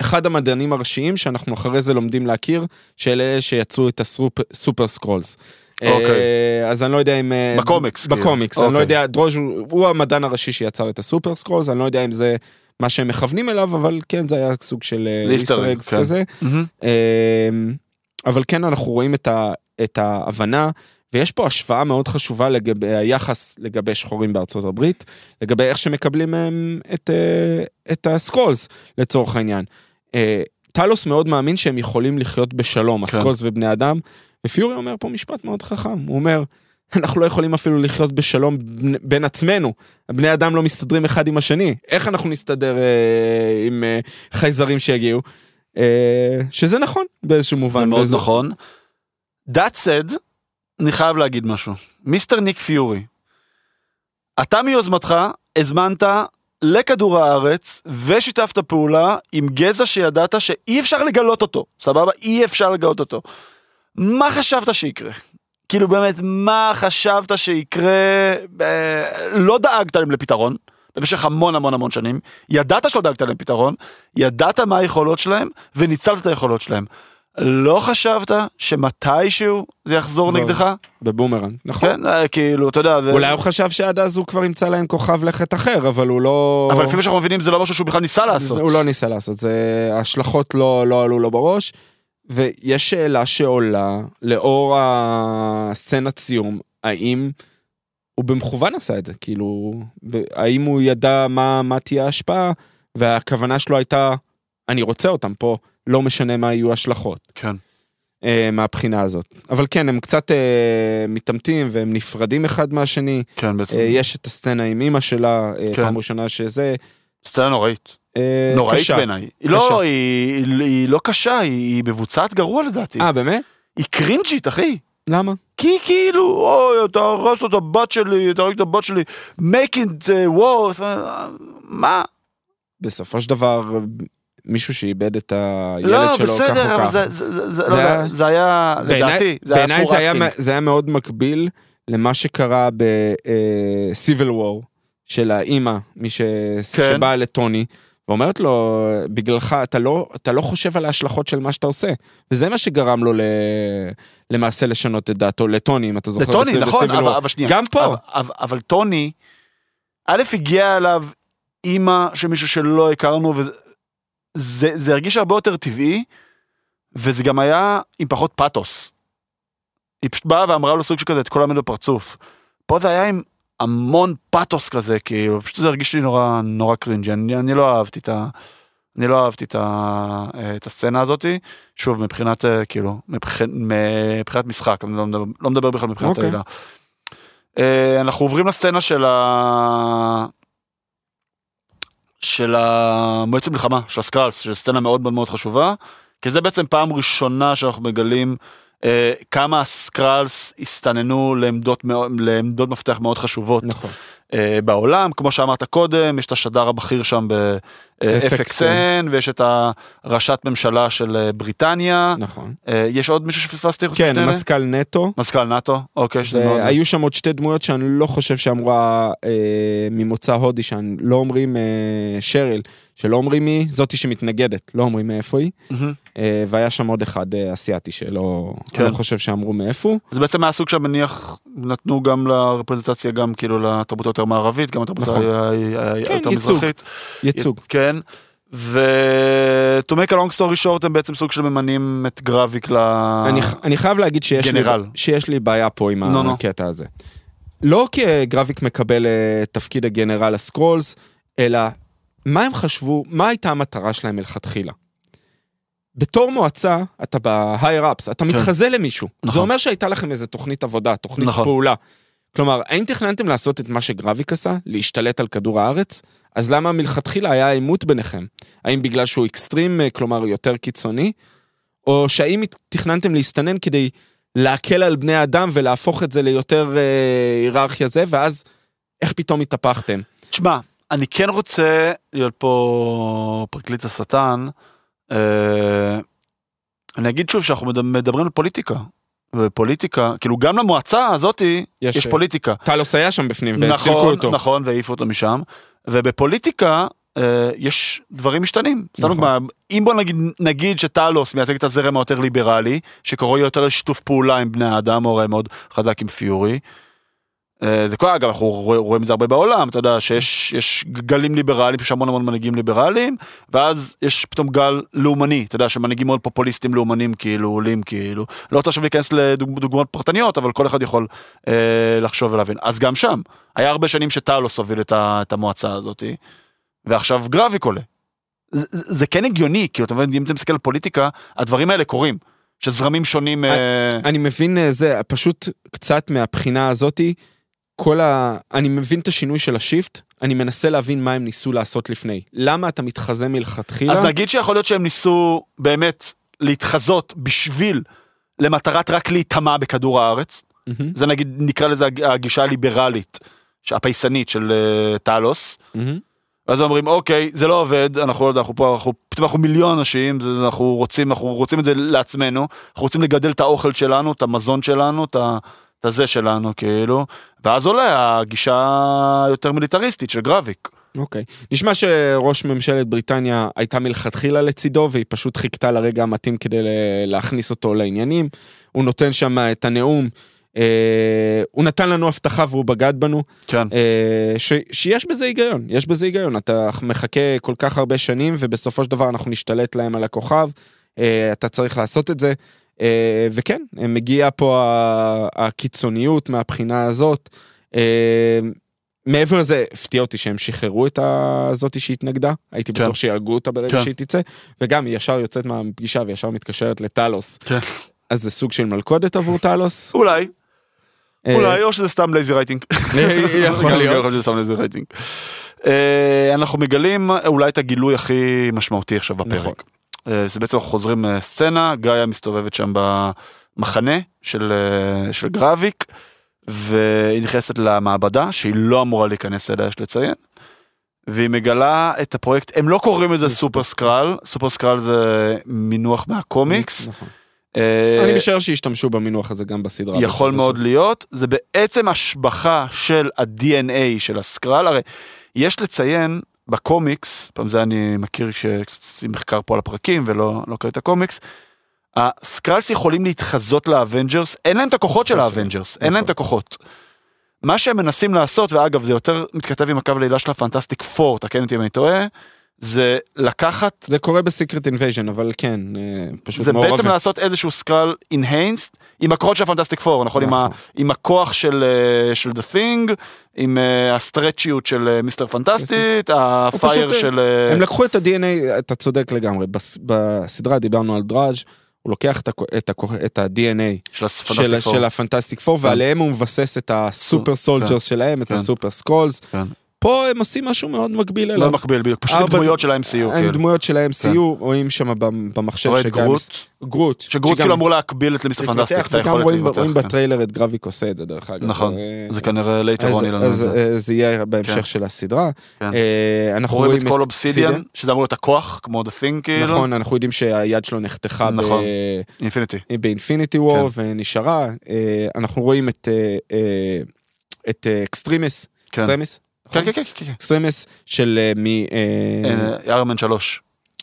אחד המדענים הראשיים שאנחנו אחרי זה לומדים להכיר, שאלה אלה שיצרו את ה Super Skrulls. אוקיי. אה, אז אני לא יודע אם... אה, בקומיקס, כאילו. בקומיקס, אני לא אוקיי. יודע, דרוז' הוא, המדען הראשי שיצר את ה Super Skrulls, אני לא יודע אם זה מה שהם מכוונים אליו, אבל כן, זה היה סוג של זה easter easter egg, eggs כן. כזה. מהמם. אמ, אבל כן, אנחנו רואים את, ה, את ההבנה, ויש פה השוואה מאוד חשובה לגבי היחס לגבי שחורים בארצות הברית, לגבי איך שמקבלים מהם את, אה, את הסקרולס, לצורך העניין. אה, טלוס מאוד מאמין שהם יכולים לחיות בשלום, כן. הסקרולס ובני אדם, ופיורי אומר פה משפט מאוד חכם, הוא אומר, אנחנו לא יכולים אפילו לחיות בשלום בין- בין עצמנו. בני אדם לא מסתדרים אחד עם השני. איך אנחנו נסתדר אה, עם אה, חייזרים שיגיעו? אה, שזה נכון באיזשהו מובן. זה מאוד וזה- נכון. That said, אני חייב להגיד משהו. מיסטר ניק פיורי, אתה מיוזמתך הזמנת לכדור הארץ ושיתפת פעולה עם גזע שידעת שאי אפשר לגלות אותו, סבבה? אי אפשר לגלות אותו. מה חשבת שיקרה? כאילו באמת, מה חשבת שיקרה? אה, לא דאגת להם לפתרון. במשך המון המון המון שנים, ידעת שלא דאגת להם פתרון, ידעת מה היכולות שלהם, וניצלת את היכולות שלהם. לא חשבת שמתישהו זה יחזור זהו. נגדך? בבומרנג, נכון. כן, אה, כאילו, אתה יודע, זה- אולי הוא חשב שעד אז הוא כבר ימצא להם כוכב לכת אחר, אבל הוא לא... אבל לפי מה שאנחנו מבינים זה לא משהו שהוא בכלל ניסה לעשות. זה- הוא לא ניסה לעשות, זה... ההשלכות לא, לא עלו לו בראש. ויש שאלה שעולה, לאור הסצנת סיום, האם הוא במכוון עשה את זה? כאילו, ב- האם הוא ידע מה, מה תהיה ההשפעה, והכוונה שלו הייתה, אני רוצה אותם פה, לא משנה מה יהיו ההשלכות. כן. אה, מהבחינה הזאת. אבל כן, הם קצת אה, מתעמתים והם נפרדים אחד מהשני. כן, בעצם. אה, יש את הסצנה עם אימא שלה, אה, כן. פעם ראשונה שזה... סצנה נוראית. אה, נוראית. בעיניי. היא. לא, היא היא לא קשה, היא היא מבוצעת גרוע לדעתי. אה, באמת? היא קרינג'ית, אחי. למה? כי כאילו, אוי, אתה הרסת את הבת שלי, אתה הרסת את הבת שלי, make it uh, worse, אה, מה? בסופו של דבר, מישהו שאיבד את הילד לא, שלו כך בסדר, או אבל כך. זה- זה זה- זה לא היה- זה היה, בעיניי- לדעתי, זה היה בעיניי זה היה זה מאוד מקביל למה שקרה ב-Civil War של האימא, מי ש- כן. שבאה לטוני. ואומרת לו, בגללך, אתה לא, אתה לא חושב על ההשלכות של מה שאתה עושה. וזה מה שגרם לו ל... למעשה לשנות את דעתו, לטוני, אם אתה זוכר. לטוני, ב- נכון, אבל. אבל שנייה. גם פה. אבל- אבל- אבל טוני, א', הגיע אליו אימא של מישהו שלא הכרנו, וזה זה- זה הרגיש הרבה יותר טבעי, וזה גם היה עם פחות פאתוס. היא פשוט באה ואמרה לו סוג של כזה את כל האמת בפרצוף. פה זה היה עם המון פאתוס כזה, כאילו, פשוט זה הרגיש לי נורא, נורא קרינג'י, אני, אני לא אהבתי את ה... אני לא אהבתי את, ה, את הסצנה הזאתי, שוב, מבחינת, אה, כאילו, מבח, מבחינת משחק, אני לא מדבר, לא מדבר בכלל מבחינת אוקיי. העילה. אה, אנחנו עוברים לסצנה של ה... של המועצת מלחמה, של הסקרלס, שזו סצנה מאוד מאוד מאוד חשובה, כי זה בעצם פעם ראשונה שאנחנו מגלים אה, כמה הסקרלס הסתננו לעמדות, לעמדות מפתח מאוד חשובות נכון. אה, בעולם, כמו שאמרת קודם, יש את השדר הבכיר שם ב-FXN, ויש את הראשת ממשלה של אה, בריטניה, נכון. אה, יש עוד מישהו שפספסתי? חוץ כן, משני אלה? מזכ"ל נטו. מזכ"ל נאטו, אוקיי. והיו שם עוד שתי דמויות שאני לא חושב שאמרה אה, ממוצא הודי, שלא אומרים אה, שריל, שלא אומרים מי, זאתי שמתנגדת, לא אומרים מאיפה היא. אה, והיה שם עוד אחד אה, אסיאתי שלא כן. אני לא חושב שאמרו מאיפה הוא. זה בעצם מהסוג שמניח נתנו גם לרפרזנטציה גם כאילו לתרבות היותר מערבית, גם לתרבות נכון. כן, היותר ייצוג. מזרחית. ייצוג. כן. ו... to make a long story short הם בעצם סוג של ממנים את גרביק ל... אני, אני חייב להגיד שיש לי, גנרל. שיש לי בעיה פה עם נו. הקטע הזה. לא כי גרביק מקבל אה, תפקיד הגנרל הסקרולס, אלא מה הם חשבו, מה הייתה המטרה שלהם מלכתחילה. בתור מועצה, אתה ב-higher ups, אתה כן. מתחזה למישהו. נכון. זה אומר שהייתה לכם איזה תוכנית עבודה, תוכנית נכון. פעולה. כלומר, האם תכננתם לעשות את מה שגרביק עשה, להשתלט על כדור הארץ? אז למה מלכתחילה היה עימות ביניכם? האם בגלל שהוא אקסטרים, אה, כלומר יותר קיצוני? או שהאם תכננתם להסתנן כדי להקל על בני אדם ולהפוך את זה ליותר אה, היררכיה זה, ואז איך פתאום התהפכתם? תשמע, אני כן רוצה להיות פה פרקליט השטן. אה, אני אגיד שוב שאנחנו מדבר- מדברים על פוליטיקה. ופוליטיקה, כאילו גם למועצה הזאתי יש, יש פוליטיקה. טלוס היה שם בפנים נכון, אותו. נכון, והעיפו אותו משם. ובפוליטיקה אה, יש דברים משתנים. סתם נכון. דוגמה, אם בוא נגיד, נגיד שטלוס מייצג את הזרם היותר ליברלי, שקורא יותר לשיתוף פעולה עם בני האדם, הוא הרי מאוד חזק עם פיורי. אה, זה כל אגב, אנחנו רוא- רואים את זה הרבה בעולם, אתה יודע שיש יש גלים ליברליים, יש המון המון מנהיגים ליברליים, ואז יש פתאום גל לאומני, אתה יודע, שמנהיגים מאוד פופוליסטים לאומנים כאילו, עולים כאילו. לא רוצה עכשיו להיכנס לדוגמאות פרטניות, אבל כל אחד יכול אה, לחשוב ולהבין. אז גם שם, היה הרבה שנים שטלוס הוביל את, את המועצה הזאת, ועכשיו גרביק עולה. זה, זה כן הגיוני, כי אתה מבין, אם אתה מסתכל על פוליטיקה, הדברים האלה קורים. שזרמים שונים... אה, אני מבין אה, זה, פשוט קצת מהבחינה הזאתי, כל ה... אני מבין את השינוי של השיפט, אני מנסה להבין מה הם ניסו לעשות לפני. למה אתה מתחזה מלכתחילה? אז נגיד שיכול להיות שהם ניסו באמת להתחזות בשביל למטרת רק להיטמע בכדור הארץ. מהמם, זה נגיד, נקרא לזה הג- הגישה הליברלית, הפייסנית של אה, טלוס. מהמם. ואז אומרים, אוקיי, זה לא עובד, אנחנו לא יודע, אנחנו פה, אנחנו, פתאום אנחנו מיליון אנשים, זה, אנחנו רוצים, אנחנו רוצים את זה לעצמנו, אנחנו רוצים לגדל את האוכל שלנו, את המזון שלנו, את ה... את הזה שלנו, כאילו, ואז עולה הגישה היותר מיליטריסטית של גרביק. אוקיי. נשמע שראש ממשלת בריטניה הייתה מלכתחילה לצידו, והיא פשוט חיכתה לרגע המתאים כדי להכניס אותו לעניינים. הוא נותן שם את הנאום. אה, הוא נתן לנו הבטחה והוא בגד בנו. כן. אה, ש, שיש בזה היגיון, יש בזה היגיון. אתה מחכה כל כך הרבה שנים, ובסופו של דבר אנחנו נשתלט להם על הכוכב. אה, אתה צריך לעשות את זה. אה, וכן, מגיעה פה הקיצוניות מהבחינה הזאת. אה, מעבר לזה, הפתיע אותי שהם שחררו את הזאתי שהתנגדה, הייתי כן. בטוח שיהרגו אותה ברגע כן. שהיא תצא, וגם היא ישר יוצאת מהפגישה וישר מתקשרת לטלוס, כן. אז זה סוג של מלכודת עבור טלוס. אולי, אה, אולי, או שזה סתם [laughs] lazy writing. יכול להיות. להיות שזה סתם lazy writing. אה, אנחנו מגלים אולי את הגילוי הכי משמעותי עכשיו נכון. בפרק. אה, זה בעצם חוזרים אה, סצנה, גאיה מסתובבת שם במחנה של אה, של גרביק, והיא נכנסת למעבדה שהיא לא אמורה להיכנס אליה, יש לציין. והיא מגלה את הפרויקט, הם לא קוראים לזה סופר סקרל, סופר סקרל זה מינוח מהקומיקס. נכון. אני משער שישתמשו במינוח הזה גם בסדרה. יכול מאוד להיות, זה בעצם השבחה של ה-DNA של הסקרל, הרי יש לציין בקומיקס, פעם זה אני מכיר כשעשיתי מחקר פה על הפרקים ולא לא קורא את הקומיקס, ה Skrulls יכולים להתחזות ל Avengers, אין להם את הכוחות של שלהם. ה Avengers, אין להם נכון. את הכוחות. מה שהם מנסים לעשות, ואגב זה יותר מתכתב עם העלילה של ה Fantastic Four, תקן אותי אם אני טועה, זה לקחת זה קורה ב Secret Invasion, אבל כן, אה, פשוט זה מעורבים. בעצם לעשות איזשהו Skrull enhanced עם הכוחות של ה Fantastic Four, נכון? עם, ה, נכון. עם הכוח של, אה, של The Thing, עם אה, הסטרצ'יות של אה, Mister Fantastic, ה fire של... הם לקחו את ה-DNA, אתה צודק לגמרי, בס- בסדרה דיברנו על דראז', הוא לוקח את את ה-DNA של של, ה Fantastic Four. של ה Fantastic Four, כן. ועליהם הוא מבסס את ה super soldiers שלהם, את כן. ה Super Skrulls. כן. פה הם עושים משהו מאוד מקביל אליו. לא מקביל בדיוק, פשוט דמויות של ה-MCU. הם כאילו. דמויות של ה-MCU, רואים שם במ- במחשב שגם- גרוט, גרוט. שגרוט כאילו אמור להקביל את ל Mister Fantastic, את היכולת להתפתח. רואים כן. בטריילר את גרביק עושה את זה דרך אגב. נכון, אה, זה כנראה אז- הראו לנו את זה. זה יהיה בהמשך כן. של הסדרה. כן. אה, אנחנו רואים את קאל אובסידיאן, שזה אמור להיות הכוח, כמו The Thing כאילו. נכון, אנחנו יודעים שהיד שלו נחתכה נכון. ב Infinity War כן. ונשארה. אה, אנחנו רואים את את Extremis, כן. Extremis, כן, כן, כן, כן, כן. Extremis של אה, מ... אה, Iron Man 3.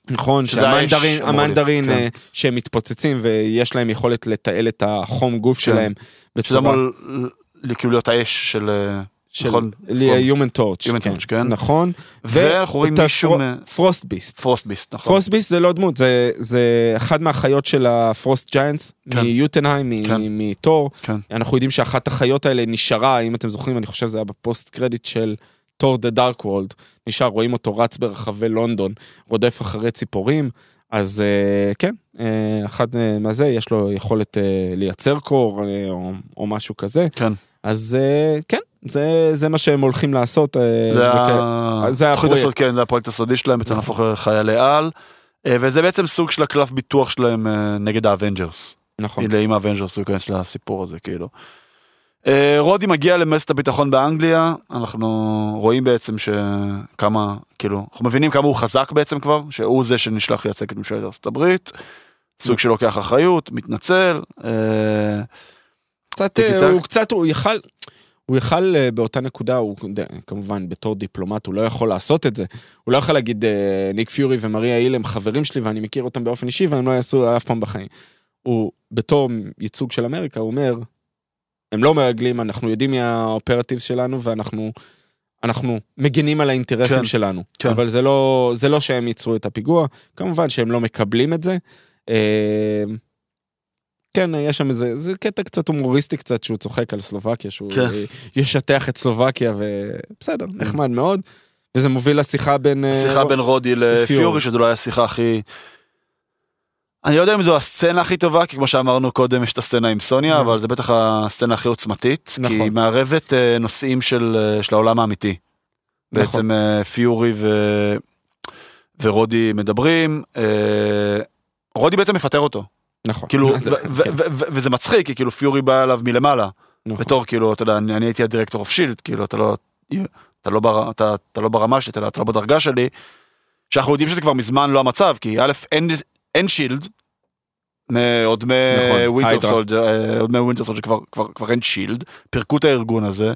נכון, שזה שהמנדרין, המנדרין כן. אה, שהם מתפוצצים ויש להם יכולת לתעל את החום גוף שלהם כן. שזה בצורה אמור כאילו להיות האש של... אה, של נכון. Human Torch, Human Torch, כן. נכון. ואנחנו רואים מישהו Frost Beast. Frost Beast, נכון. פרוסט Beast זה לא דמות, זה, זה אחד מהחיות של ה Frost Giants, כן. מיוטונהיים, כן. מתור. כן. אנחנו יודעים שאחת החיות האלה נשארה, אם אתם זוכרים, אני חושב שזה היה ב post credit של Thor The Dark World. נשאר, רואים אותו רץ ברחבי לונדון, רודף אחרי ציפורים. אז אה, כן, אה, אחד אה, מהזה, יש לו יכולת אה, לייצר קור אה, או, או משהו כזה. כן. אז אה, כן, זה, זה מה שהם הולכים לעשות. אה, זה וכ- ה- זה הפרויקט. הסוד, כן, זה הפרויקט הסודי שלהם, בעצם נכון. להפוך לחיילי על. אה, וזה בעצם סוג של הקלף ביטוח שלהם אה, נגד ה Avengers. נכון. אם ה Avengers הוא ייכנס לסיפור הזה, כאילו. אה, רודי מגיע למועצת הביטחון באנגליה, אנחנו רואים בעצם שכמה, כאילו, אנחנו מבינים כמה הוא חזק בעצם כבר, שהוא זה שנשלח לייצג את ממשלת ארצות הברית, סוג של לוקח אחריות, מתנצל, אה, קצת, אה. הוא קצת, הוא יכל, הוא יכל באותה נקודה, הוא כמובן בתור דיפלומט הוא לא יכול לעשות את זה. הוא לא יכול להגיד ניק פיורי ומריה היל הם חברים שלי ואני מכיר אותם באופן אישי והם לא יעשו אף פעם בחיים. הוא בתור ייצוג של אמריקה, הוא אומר, הם לא מרגלים, אנחנו יודעים מי האופרטיב שלנו ואנחנו אנחנו מגנים על האינטרסים כן, שלנו. כן. אבל זה לא, זה לא שהם ייצרו את הפיגוע, כמובן שהם לא מקבלים את זה. אה, כן, יש שם איזה, זה קטע קצת הומוריסטי קצת, שהוא צוחק על סלובקיה, שהוא כן. ישטח את סלובקיה, ובסדר, נחמד מאוד. וזה מוביל לשיחה בין... אה, שיחה בין רודי לפיורי. שזו לא הייתה השיחה הכי... אני לא יודע אם זו הסצנה הכי טובה, כי כמו שאמרנו קודם, יש את הסצנה עם סוניה, נכון. אבל זה בטח הסצנה הכי עוצמתית, כי היא נכון. מערבת אה, נושאים של אה, של העולם האמיתי. נכון. בעצם אה, פיורי ו... ורודי מדברים, רודי בעצם מפטר אותו, נכון. כאילו, כן, וזה מצחיק, כי כאילו פיורי בא אליו מלמעלה, נכון. בתור כאילו, אתה יודע, אני אני הייתי ה director of Shield, כאילו, אתה לא, אתה לא, בר, אתה, אתה לא ברמה שלי, אתה, אתה לא בדרגה שלי, שאנחנו יודעים שזה כבר מזמן לא המצב, כי א', אין, אין Shield, עוד נכון, מ Winter Hydra. Soldier, אה, עוד מ Winter Soldier כבר, אין Shield, פירקו את הארגון הזה,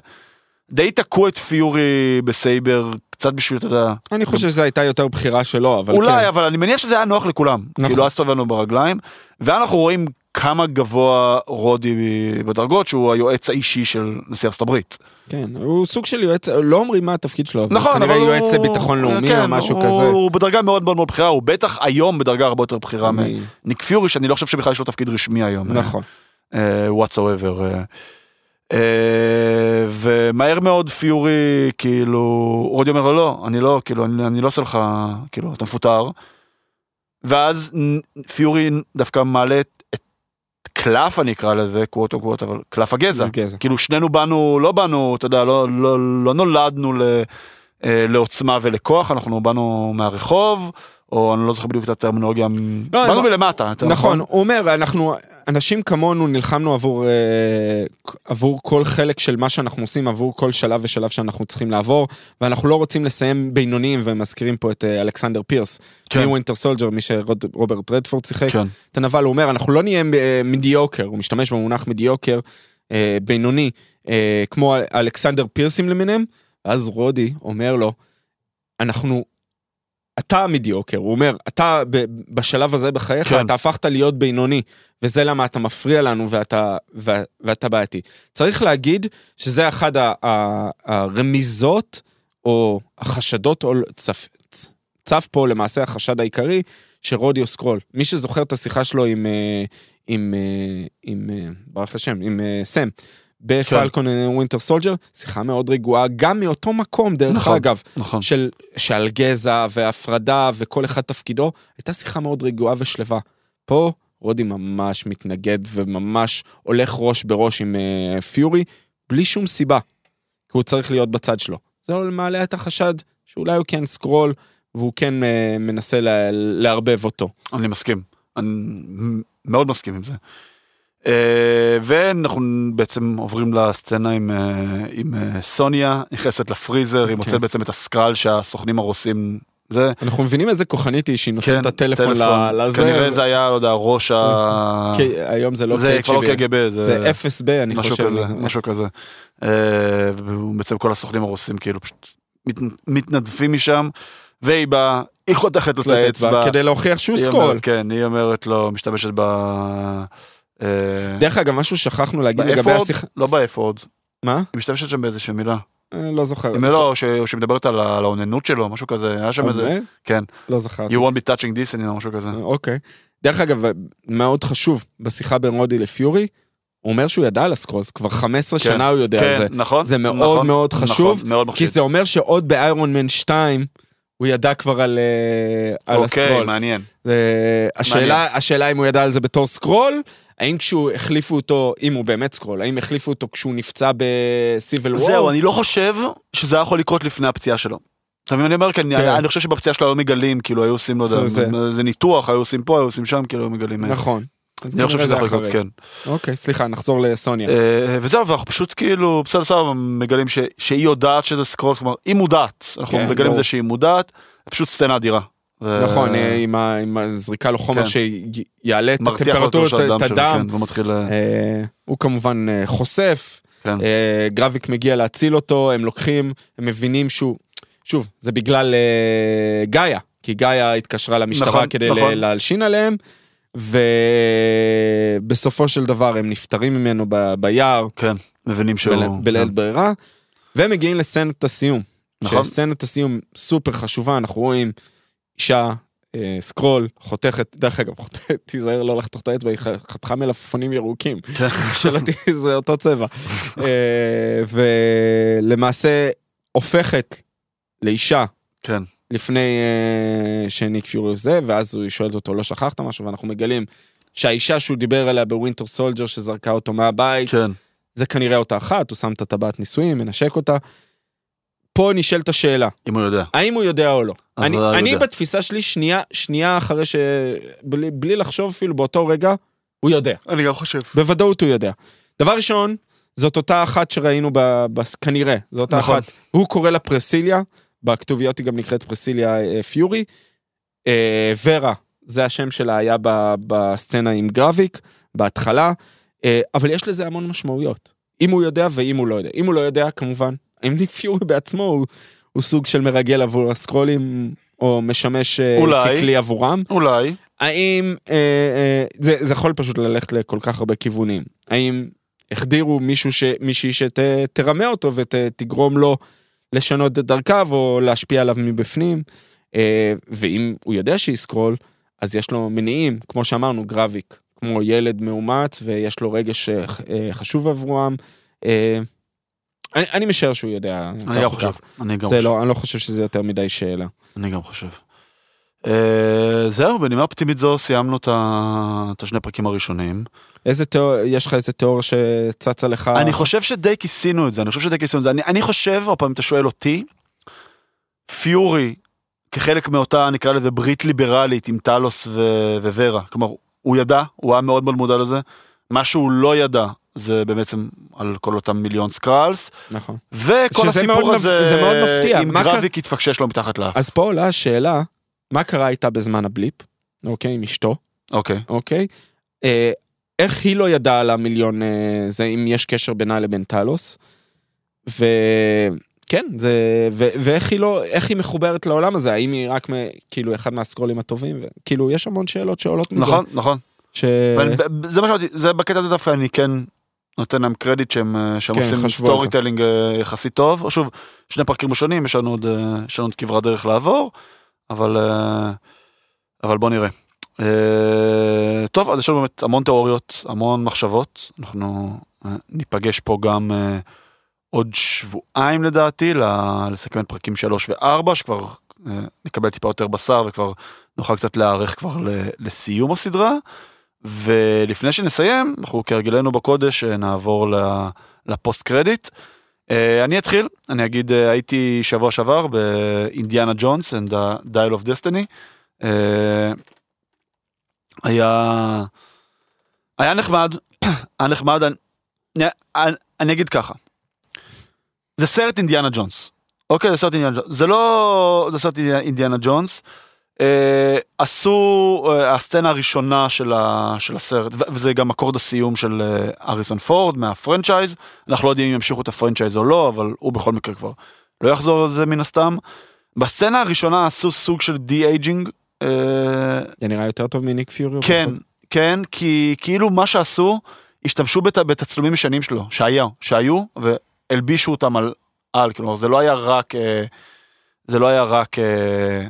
די תקעו את פיורי בסייבר קצת בשביל, אתה יודע, אני חושב שזו הייתה יותר בחירה שלו, אבל אולי, כן. אבל אני מניח שזה היה נוח לכולם. נכון. כאילו, אז טוב ברגליים. ואנחנו רואים כמה גבוה רודי בדרגות, שהוא היועץ האישי של נשיא ארצות הברית. כן, הוא סוג של יועץ, לא אומרים מה התפקיד שלו, אבל נכון, אבל כנראה הוא... יועץ לביטחון לאומי כן, או משהו הוא... כזה. הוא בדרגה מאוד מאוד מאוד בכירה, הוא בטח היום בדרגה הרבה יותר בכירה מ- מניק פיורי, שאני לא חושב שבכלל יש לו תפקיד רשמי היום. נכון. אה, whatsoever. אה. אה, ומהר מאוד פיורי, כאילו, רודי אומר לו, לא, אני לא, כאילו, אני, אני לא עושה לך, כאילו, אתה מפוטר. ואז פיורי דווקא מעלה קלף, אני אקרא לזה, קוואט או קוואט, אבל קלף הגזע. גזע. כאילו, שנינו באנו, לא באנו, אתה יודע, לא, לא, לא נולדנו ל, אה, לעוצמה ולכוח, אנחנו באנו מהרחוב, או אני לא זוכר בדיוק את הטרמינולוגיה, לא, באנו לא. מלמטה. יותר נכון, הוא אומר, אנחנו, אנשים כמונו נלחמנו עבור, אה, עבור כל חלק של מה שאנחנו עושים, עבור כל שלב ושלב שאנחנו צריכים לעבור, ואנחנו לא רוצים לסיים בינוניים, ומזכירים פה את אה, אלכסנדר פירס, כן. מווינטר סולג'ר, מי שרוברט רדפורד שיחק, כן. את הנבל, הוא אומר, אנחנו לא נהיה אה, מדיוקר, הוא משתמש במונח מדיוקר, אה, בינוני, אה, כמו אלכסנדר פירסים למיניהם, ואז רודי אומר לו, אנחנו, אתה ה mediocre, הוא אומר, אתה בשלב הזה בחייך, כן. אתה הפכת להיות בינוני, וזה למה אתה מפריע לנו ואתה, ו, ואתה בעייתי. צריך להגיד שזה אחד הרמיזות, או החשדות, או צף, צף פה למעשה החשד העיקרי, שרודי הוא Skrull. מי שזוכר את השיחה שלו עם, אה, עם, אה, עם, אה, ברח לי השם, עם סם. ב Falcon Winter Soldier, שיחה מאוד רגועה, גם מאותו מקום, דרך נכון. אגב, נכון. של, שעל גזע והפרדה וכל אחד תפקידו, הייתה שיחה מאוד רגועה ושלווה. פה רודי ממש מתנגד וממש הולך ראש בראש עם uh, פיורי, בלי שום סיבה, כי הוא צריך להיות בצד שלו. זה מעלה את החשד שאולי הוא כן סקרול, והוא כן uh, מנסה לה, לערבב אותו. אני מסכים. אני מאוד מסכים עם זה. אה, ואנחנו בעצם עוברים לסצנה עם, אה, עם אה, סוניה, נכנסת לפריזר, היא מוצאת כן. בעצם את הסקרל שהסוכנים הרוסים, זה, אנחנו מבינים איזה כוחנית היא שהיא נותנת כן, את הטלפון לזה. כנראה זה היה, לא יודע, ראש ה... כי היום זה לא זה כבר לא. קג"ב, זה אפס ב, אני משהו חושב. כזה, משהו כזה. ובעצם כל הסוכנים הרוסים כאילו פשוט מת- מתנדפים משם, והיא באה, היא חותכת לו את האצבע. כדי להוכיח שהוא. אומרת, כן, היא אומרת לו, משתמשת ב... אה, דרך אגב, משהו ששכחנו להגיד לגבי? השיחה... לא באפורד. מה? היא משתמשת שם באיזושהי מילה. אה, לא זוכר. אם לא, או שמדברת על האוננות שלו, משהו כזה, היה שם איזה... כן. לא זכרתי. You won't be touching this או משהו כזה. אוקיי. דרך אגב, מאוד חשוב, בשיחה בין רודי לפיורי, הוא אומר שהוא ידע על ה Skrulls, כבר 15 כן. שנה הוא יודע על זה. כן, נכון. זה מאוד נכון, מאוד נכון, חשוב, מאוד כי. זה אומר שעוד ב Iron Man 2, הוא ידע כבר על, אה, על אוקיי, ה Skrulls. מעניין. זה- השאלה, השאלה אם הוא ידע על זה בתור Skrull, האם כשהוא החליפו אותו, אם הוא באמת סקרול, האם החליפו אותו כשהוא נפצע בסיבל וור? זהו, אני לא חושב שזה היה יכול לקרות לפני הפציעה שלו. אתה מבין אני אומר? כי אני- כן. אני חושב שבפציעה שלו היו מגלים, כאילו היו עושים, לא יודע, זה- זה ניתוח, היו עושים פה, היו עושים שם, כאילו היו מגלים. נכון. אני לא חושב שזה זה יכול לקרות. כן. אוקיי, סליחה, נחזור לסוניה. אה, וזהו, ואנחנו פשוט כאילו, בסדר, בסדר, מגלים שהיא יודעת שזה סקרול, כלומר, היא מודעת. אנחנו כן, מגלים את. זה שהיא מודעת, פשוט סצנה אדירה. ו- נכון, אה, עם ה- עם הזריקה לו חומר כן. שיעלה את הטמפרטורות, את הדם. כן, והוא מתחיל... אה, אה, הוא כמובן אה, חושף, כן. אה, גרביק מגיע להציל אותו, הם לוקחים, הם מבינים שהוא, שוב, זה בגלל אה, גאיה, כי גאיה התקשרה למשטרה נכון, כדי נכון. להלשין עליהם, ובסופו של דבר הם נפטרים ממנו ב- ביער, כן, מבינים שהוא... בל- בלית כן. ברירה, והם מגיעים לסצנת הסיום. נכון. שסצנת הסיום סופר חשובה, אנחנו רואים אישה, אה, Skrull, חותכת, דרך אגב, [laughs] תיזהר לא לחתוך את האצבע, היא חתכה מלפפונים ירוקים, [laughs] כן. [laughs] שלא זה אותו צבע. אה, ולמעשה הופכת לאישה כן, לפני אה, שניק פיורי זה, ואז הוא שואלת אותו, לא שכחת משהו? ואנחנו מגלים שהאישה שהוא דיבר עליה ב Winter Soldier שזרקה אותו מהבית, כן. זה כנראה אותה אחת, הוא שם את הטבעת נישואים, מנשק אותה. פה נשאלת השאלה, אם הוא יודע. האם הוא יודע או לא? אני, יודע. אני בתפיסה שלי, שנייה, שנייה אחרי ש... בלי, בלי לחשוב אפילו באותו רגע, הוא יודע. אני גם חושב. בוודאות הוא יודע. דבר ראשון, זאת אותה אחת שראינו ב... ב כנראה, זו אותה נכון. אחת. הוא קורא לה פרסיליה, בכתוביות היא גם נקראת פרסיליה אה, פיורי. אה, ורה, זה השם שלה היה ב... בסצנה עם גרביק, בהתחלה, אה, אבל יש לזה המון משמעויות. אם הוא יודע ואם הוא לא יודע. אם הוא לא יודע, כמובן, אם ניק פיורי בעצמו, הוא, הוא סוג של מרגל עבור הסקרולים, או משמש אה, אולי. ככלי עבורם. אולי. האם, אה, אה, זה, זה יכול פשוט ללכת לכל כך הרבה כיוונים. האם החדירו מישהו ש, מישהי שתרמה אותו ותגרום לו לשנות את דרכיו או להשפיע עליו מבפנים, אה, ואם הוא יודע שיסקרול, אז יש לו מניעים, כמו שאמרנו, גרביק, כמו ילד מאומץ ויש לו רגש אה, חשוב עבורם. אני, אני משער שהוא יודע. אני גם חושב. אני גם חושב. לא, אני לא חושב שזה יותר מדי שאלה. אני גם חושב. אה, זהו, בנימה אופטימית זו סיימנו את ה- את השני פרקים הראשונים. איזה תיאוריה, יש לך איזה תיאוריה שצצה לך? אני חושב שדי כיסינו את זה, אני חושב שדי כיסינו את זה. אני, אני חושב, עוד פעם, אתה שואל אותי, פיורי, כחלק מאותה, נקרא לזה, ברית ליברלית עם טלוס ו- וורה, כלומר, הוא ידע, הוא היה מאוד מאוד מודע לזה. מה שהוא לא ידע, זה בעצם על כל אותם מיליון סקראלס, נכון. וכל הסיפור מאוד הזה, זה מאוד מפתיע. מה גרביק התפקשש לו מתחת לאף. אז פה עולה השאלה, מה קרה איתה בזמן הבליפ, אוקיי, עם אשתו, אוקיי. אוקיי? אה, איך היא לא ידעה על המיליון, אה, זה אם יש קשר בינה לבין טלוס, וכן, זה, ו, ואיך היא לא, איך היא מחוברת לעולם הזה, האם היא רק מ, כאילו אחד מהסקרולים הטובים, וכאילו יש המון שאלות שעולות מזה. נכון, נכון. ש... ואני- זה מה שאמרתי, זה בקטע הזה דווקא אני כן נותן להם קרדיט שהם אה, שהם כן, עושים storytelling אה, יחסית טוב. שוב, שני פרקים ראשונים, יש לנו עוד אה, יש לנו עוד כברת דרך לעבור, אבל אבל בוא נראה. אה, טוב, אז יש לנו באמת המון תיאוריות, המון מחשבות. אנחנו ניפגש פה גם עוד שבועיים לדעתי, לסכם את פרקים 3 ו-4, שכבר נקבל טיפה יותר בשר וכבר נוכל קצת להיערך כבר לסיום הסדרה. ולפני שנסיים, אנחנו כהרגלנו בקודש אה, נעבור לפוסט קרדיט. אה, אני אתחיל, אני אגיד, אה, הייתי שבוע שעבר באינדיאנה ג'ונס and the Dial of Destiny. היה, היה נחמד, היה נחמד, אני, אני, אני אגיד ככה, זה סרט אינדיאנה ג'ונס, אוקיי, זה סרט אינדיאנה ג'ונס, זה לא, זה סרט אינדיאנה ג'ונס, עשו, אה, הסצנה הראשונה של, ה, של הסרט, וזה גם אקורד הסיום של אה, הריסון פורד מה franchise, אנחנו לא יודעים אם ימשיכו את ה franchise או לא, אבל הוא בכל מקרה כבר לא יחזור על זה מן הסתם. בסצנה הראשונה עשו סוג של de-aging, אה, זה נראה יותר טוב מניק פיורי? כן? כן, כי כאילו מה שעשו, השתמשו בת, בתצלומים ישנים שלו, שהיו, שהיו, והלבישו אותם על, על, כלומר זה לא היה רק, אה, זה לא היה רק אה, אה,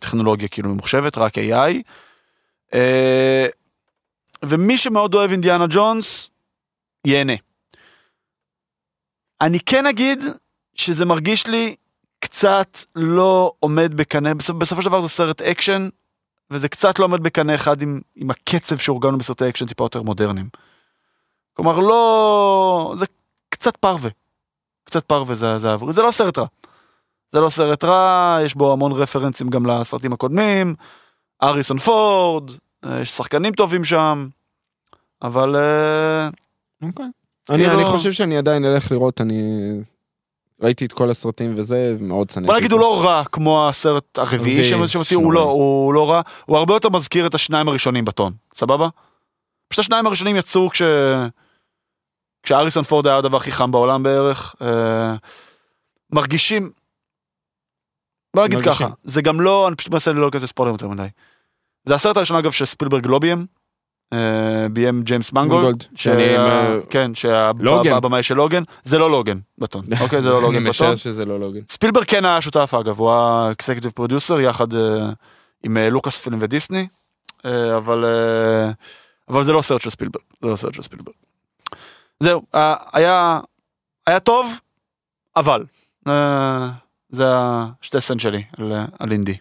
טכנולוגיה כאילו ממוחשבת, רק AI. אה, ומי שמאוד אוהב אינדיאנה ג'ונס, ייהנה. אני כן אגיד שזה מרגיש לי קצת לא עומד בקנה, בסופ, בסופו של דבר זה סרט אקשן, וזה קצת לא עומד בקנה אחד עם, עם הקצב שהורגלנו בסרטי אקשן טיפה יותר מודרניים. כלומר, לא... זה קצת פרווה. קצת פרווה זה, זה, זה לא סרט רע. זה לא סרט רע, יש בו המון רפרנסים גם לסרטים הקודמים, אריסון פורד, אה, יש שחקנים טובים שם, אבל... אה, אוקיי. אני, כאילו- אני חושב שאני עדיין אלך לראות, אני ראיתי את כל הסרטים וזה, מאוד שנאתי. בוא נגיד הוא לא רע כמו הסרט הרביעי הוציאו, הוא לא, הוא לא רע, הוא הרבה יותר מזכיר את השניים הראשונים בטון, סבבה? פשוט השניים הראשונים יצאו כש... כשאריסון פורד היה הדבר הכי חם בעולם בערך. אה, מרגישים... בוא נגיד. ככה, זה גם לא, אני פשוט מנסה לא כזה ספוילר יותר מדי. זה הסרט הראשון אגב שספילברג לא ביים, אה, ביים ג'יימס מנגולד, אה, כן. שהבמאי של לוגן, זה לא לוגן בטון, [laughs] אוקיי, זה לא אני לוגן בטון. משער שזה לא לוגן. ספילברג כן היה שותף אגב, הוא היה executive producer יחד אה, עם לוקאס פילם ודיסני, אבל, אבל זה לא סרט של ספילברג, זה לא סרט של ספילברג. זהו, היה, היה טוב, אבל, זה השתי סנט שלי על, על אינדי.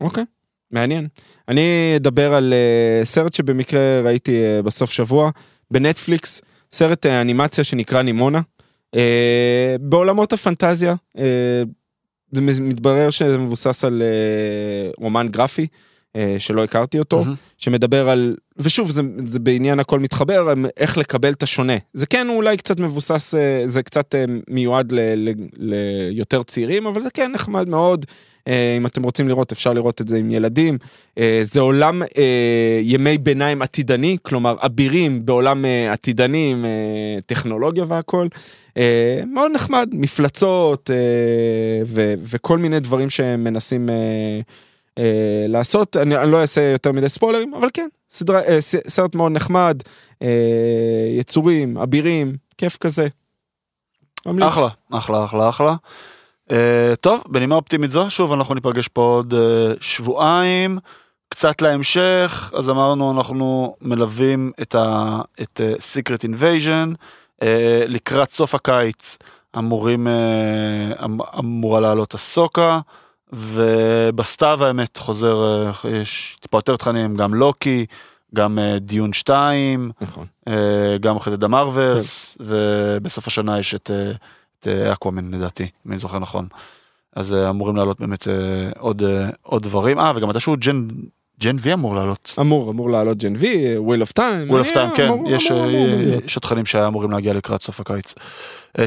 אוקיי, מעניין. אני אדבר על אה, סרט שבמקרה ראיתי אה, בסוף שבוע, בנטפליקס, סרט אה, אנימציה שנקרא נימונה. אה, בעולמות הפנטזיה, זה מתברר שזה מבוסס על אה, רומן גרפי, שלא הכרתי אותו, מהמם. שמדבר על, ושוב, זה, זה בעניין הכל מתחבר, איך לקבל את השונה. זה כן אולי קצת מבוסס, אה, זה קצת אה, מיועד ליותר צעירים, אבל זה כן נחמד מאוד. אה, אם אתם רוצים לראות, אפשר לראות את זה עם ילדים. זה עולם ימי ביניים עתידני, כלומר, אבירים בעולם עתידני עם טכנולוגיה והכל. מאוד נחמד, מפלצות וכל מיני דברים שהם מנסים... אה, לעשות, אני, אני לא אעשה יותר מדי ספוילרים, אבל כן, סדרה, אה, סרט מאוד נחמד, אה, יצורים, אבירים, כיף כזה. ממליץ. אחלה, אחלה, אחלה, אחלה. אה, טוב, בנימה אופטימית זו, שוב אנחנו ניפגש פה עוד אה, שבועיים, קצת להמשך, אז אמרנו אנחנו מלווים את ה... את uh, Secret Invasion, אה, לקראת סוף הקיץ אמורים, אמ, אמורה לעלות הסוקה. ובסתיו האמת חוזר, אה, יש טיפה יותר תכנים, גם לוקי, גם אה, Dune 2, נכון. אה, גם אחרי זה The Marvels, כן. ובסוף השנה יש את, את אקוואמן לדעתי, אם אני זוכר נכון. אז אמורים לעלות באמת עוד, עוד דברים, אה וגם מתישהו Gen, Gen V אמור לעלות. אמור, אמור לעלות Gen V, Wheel of Time. Wheel of Time, כן, אמור, יש, אמור, אמור יש עוד תכנים שאמורים להגיע לקראת סוף הקיץ.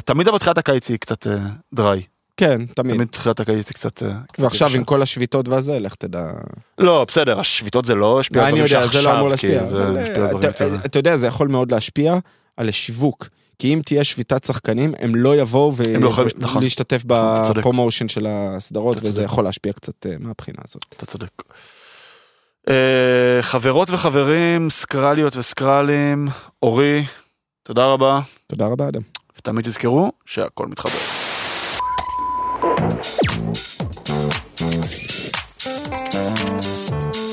תמיד אבל תחילת הקיץ היא קצת dry. כן, תמיד. תמיד תחילת הקיץ זה קצת... אה, ועכשיו עם כל השביתות והזה, לך תדע. לא, בסדר, השביתות זה לא השפיע על דברים שעכשיו, זה לא אמור להשפיע. אה, אתה יודע, זה יכול מאוד להשפיע על השיווק. כי אם תהיה שביתת שחקנים, הם לא יבואו ולהשתתף לא נכון. בפרומושן של הסדרות, וזה יכול להשפיע קצת אה, מהבחינה הזאת. אתה צודק. חברות וחברים, סקרליות וסקרלים, אורי, תודה רבה. תודה רבה, אדם. ותמיד תזכרו שהכל מתחבר. Thank you.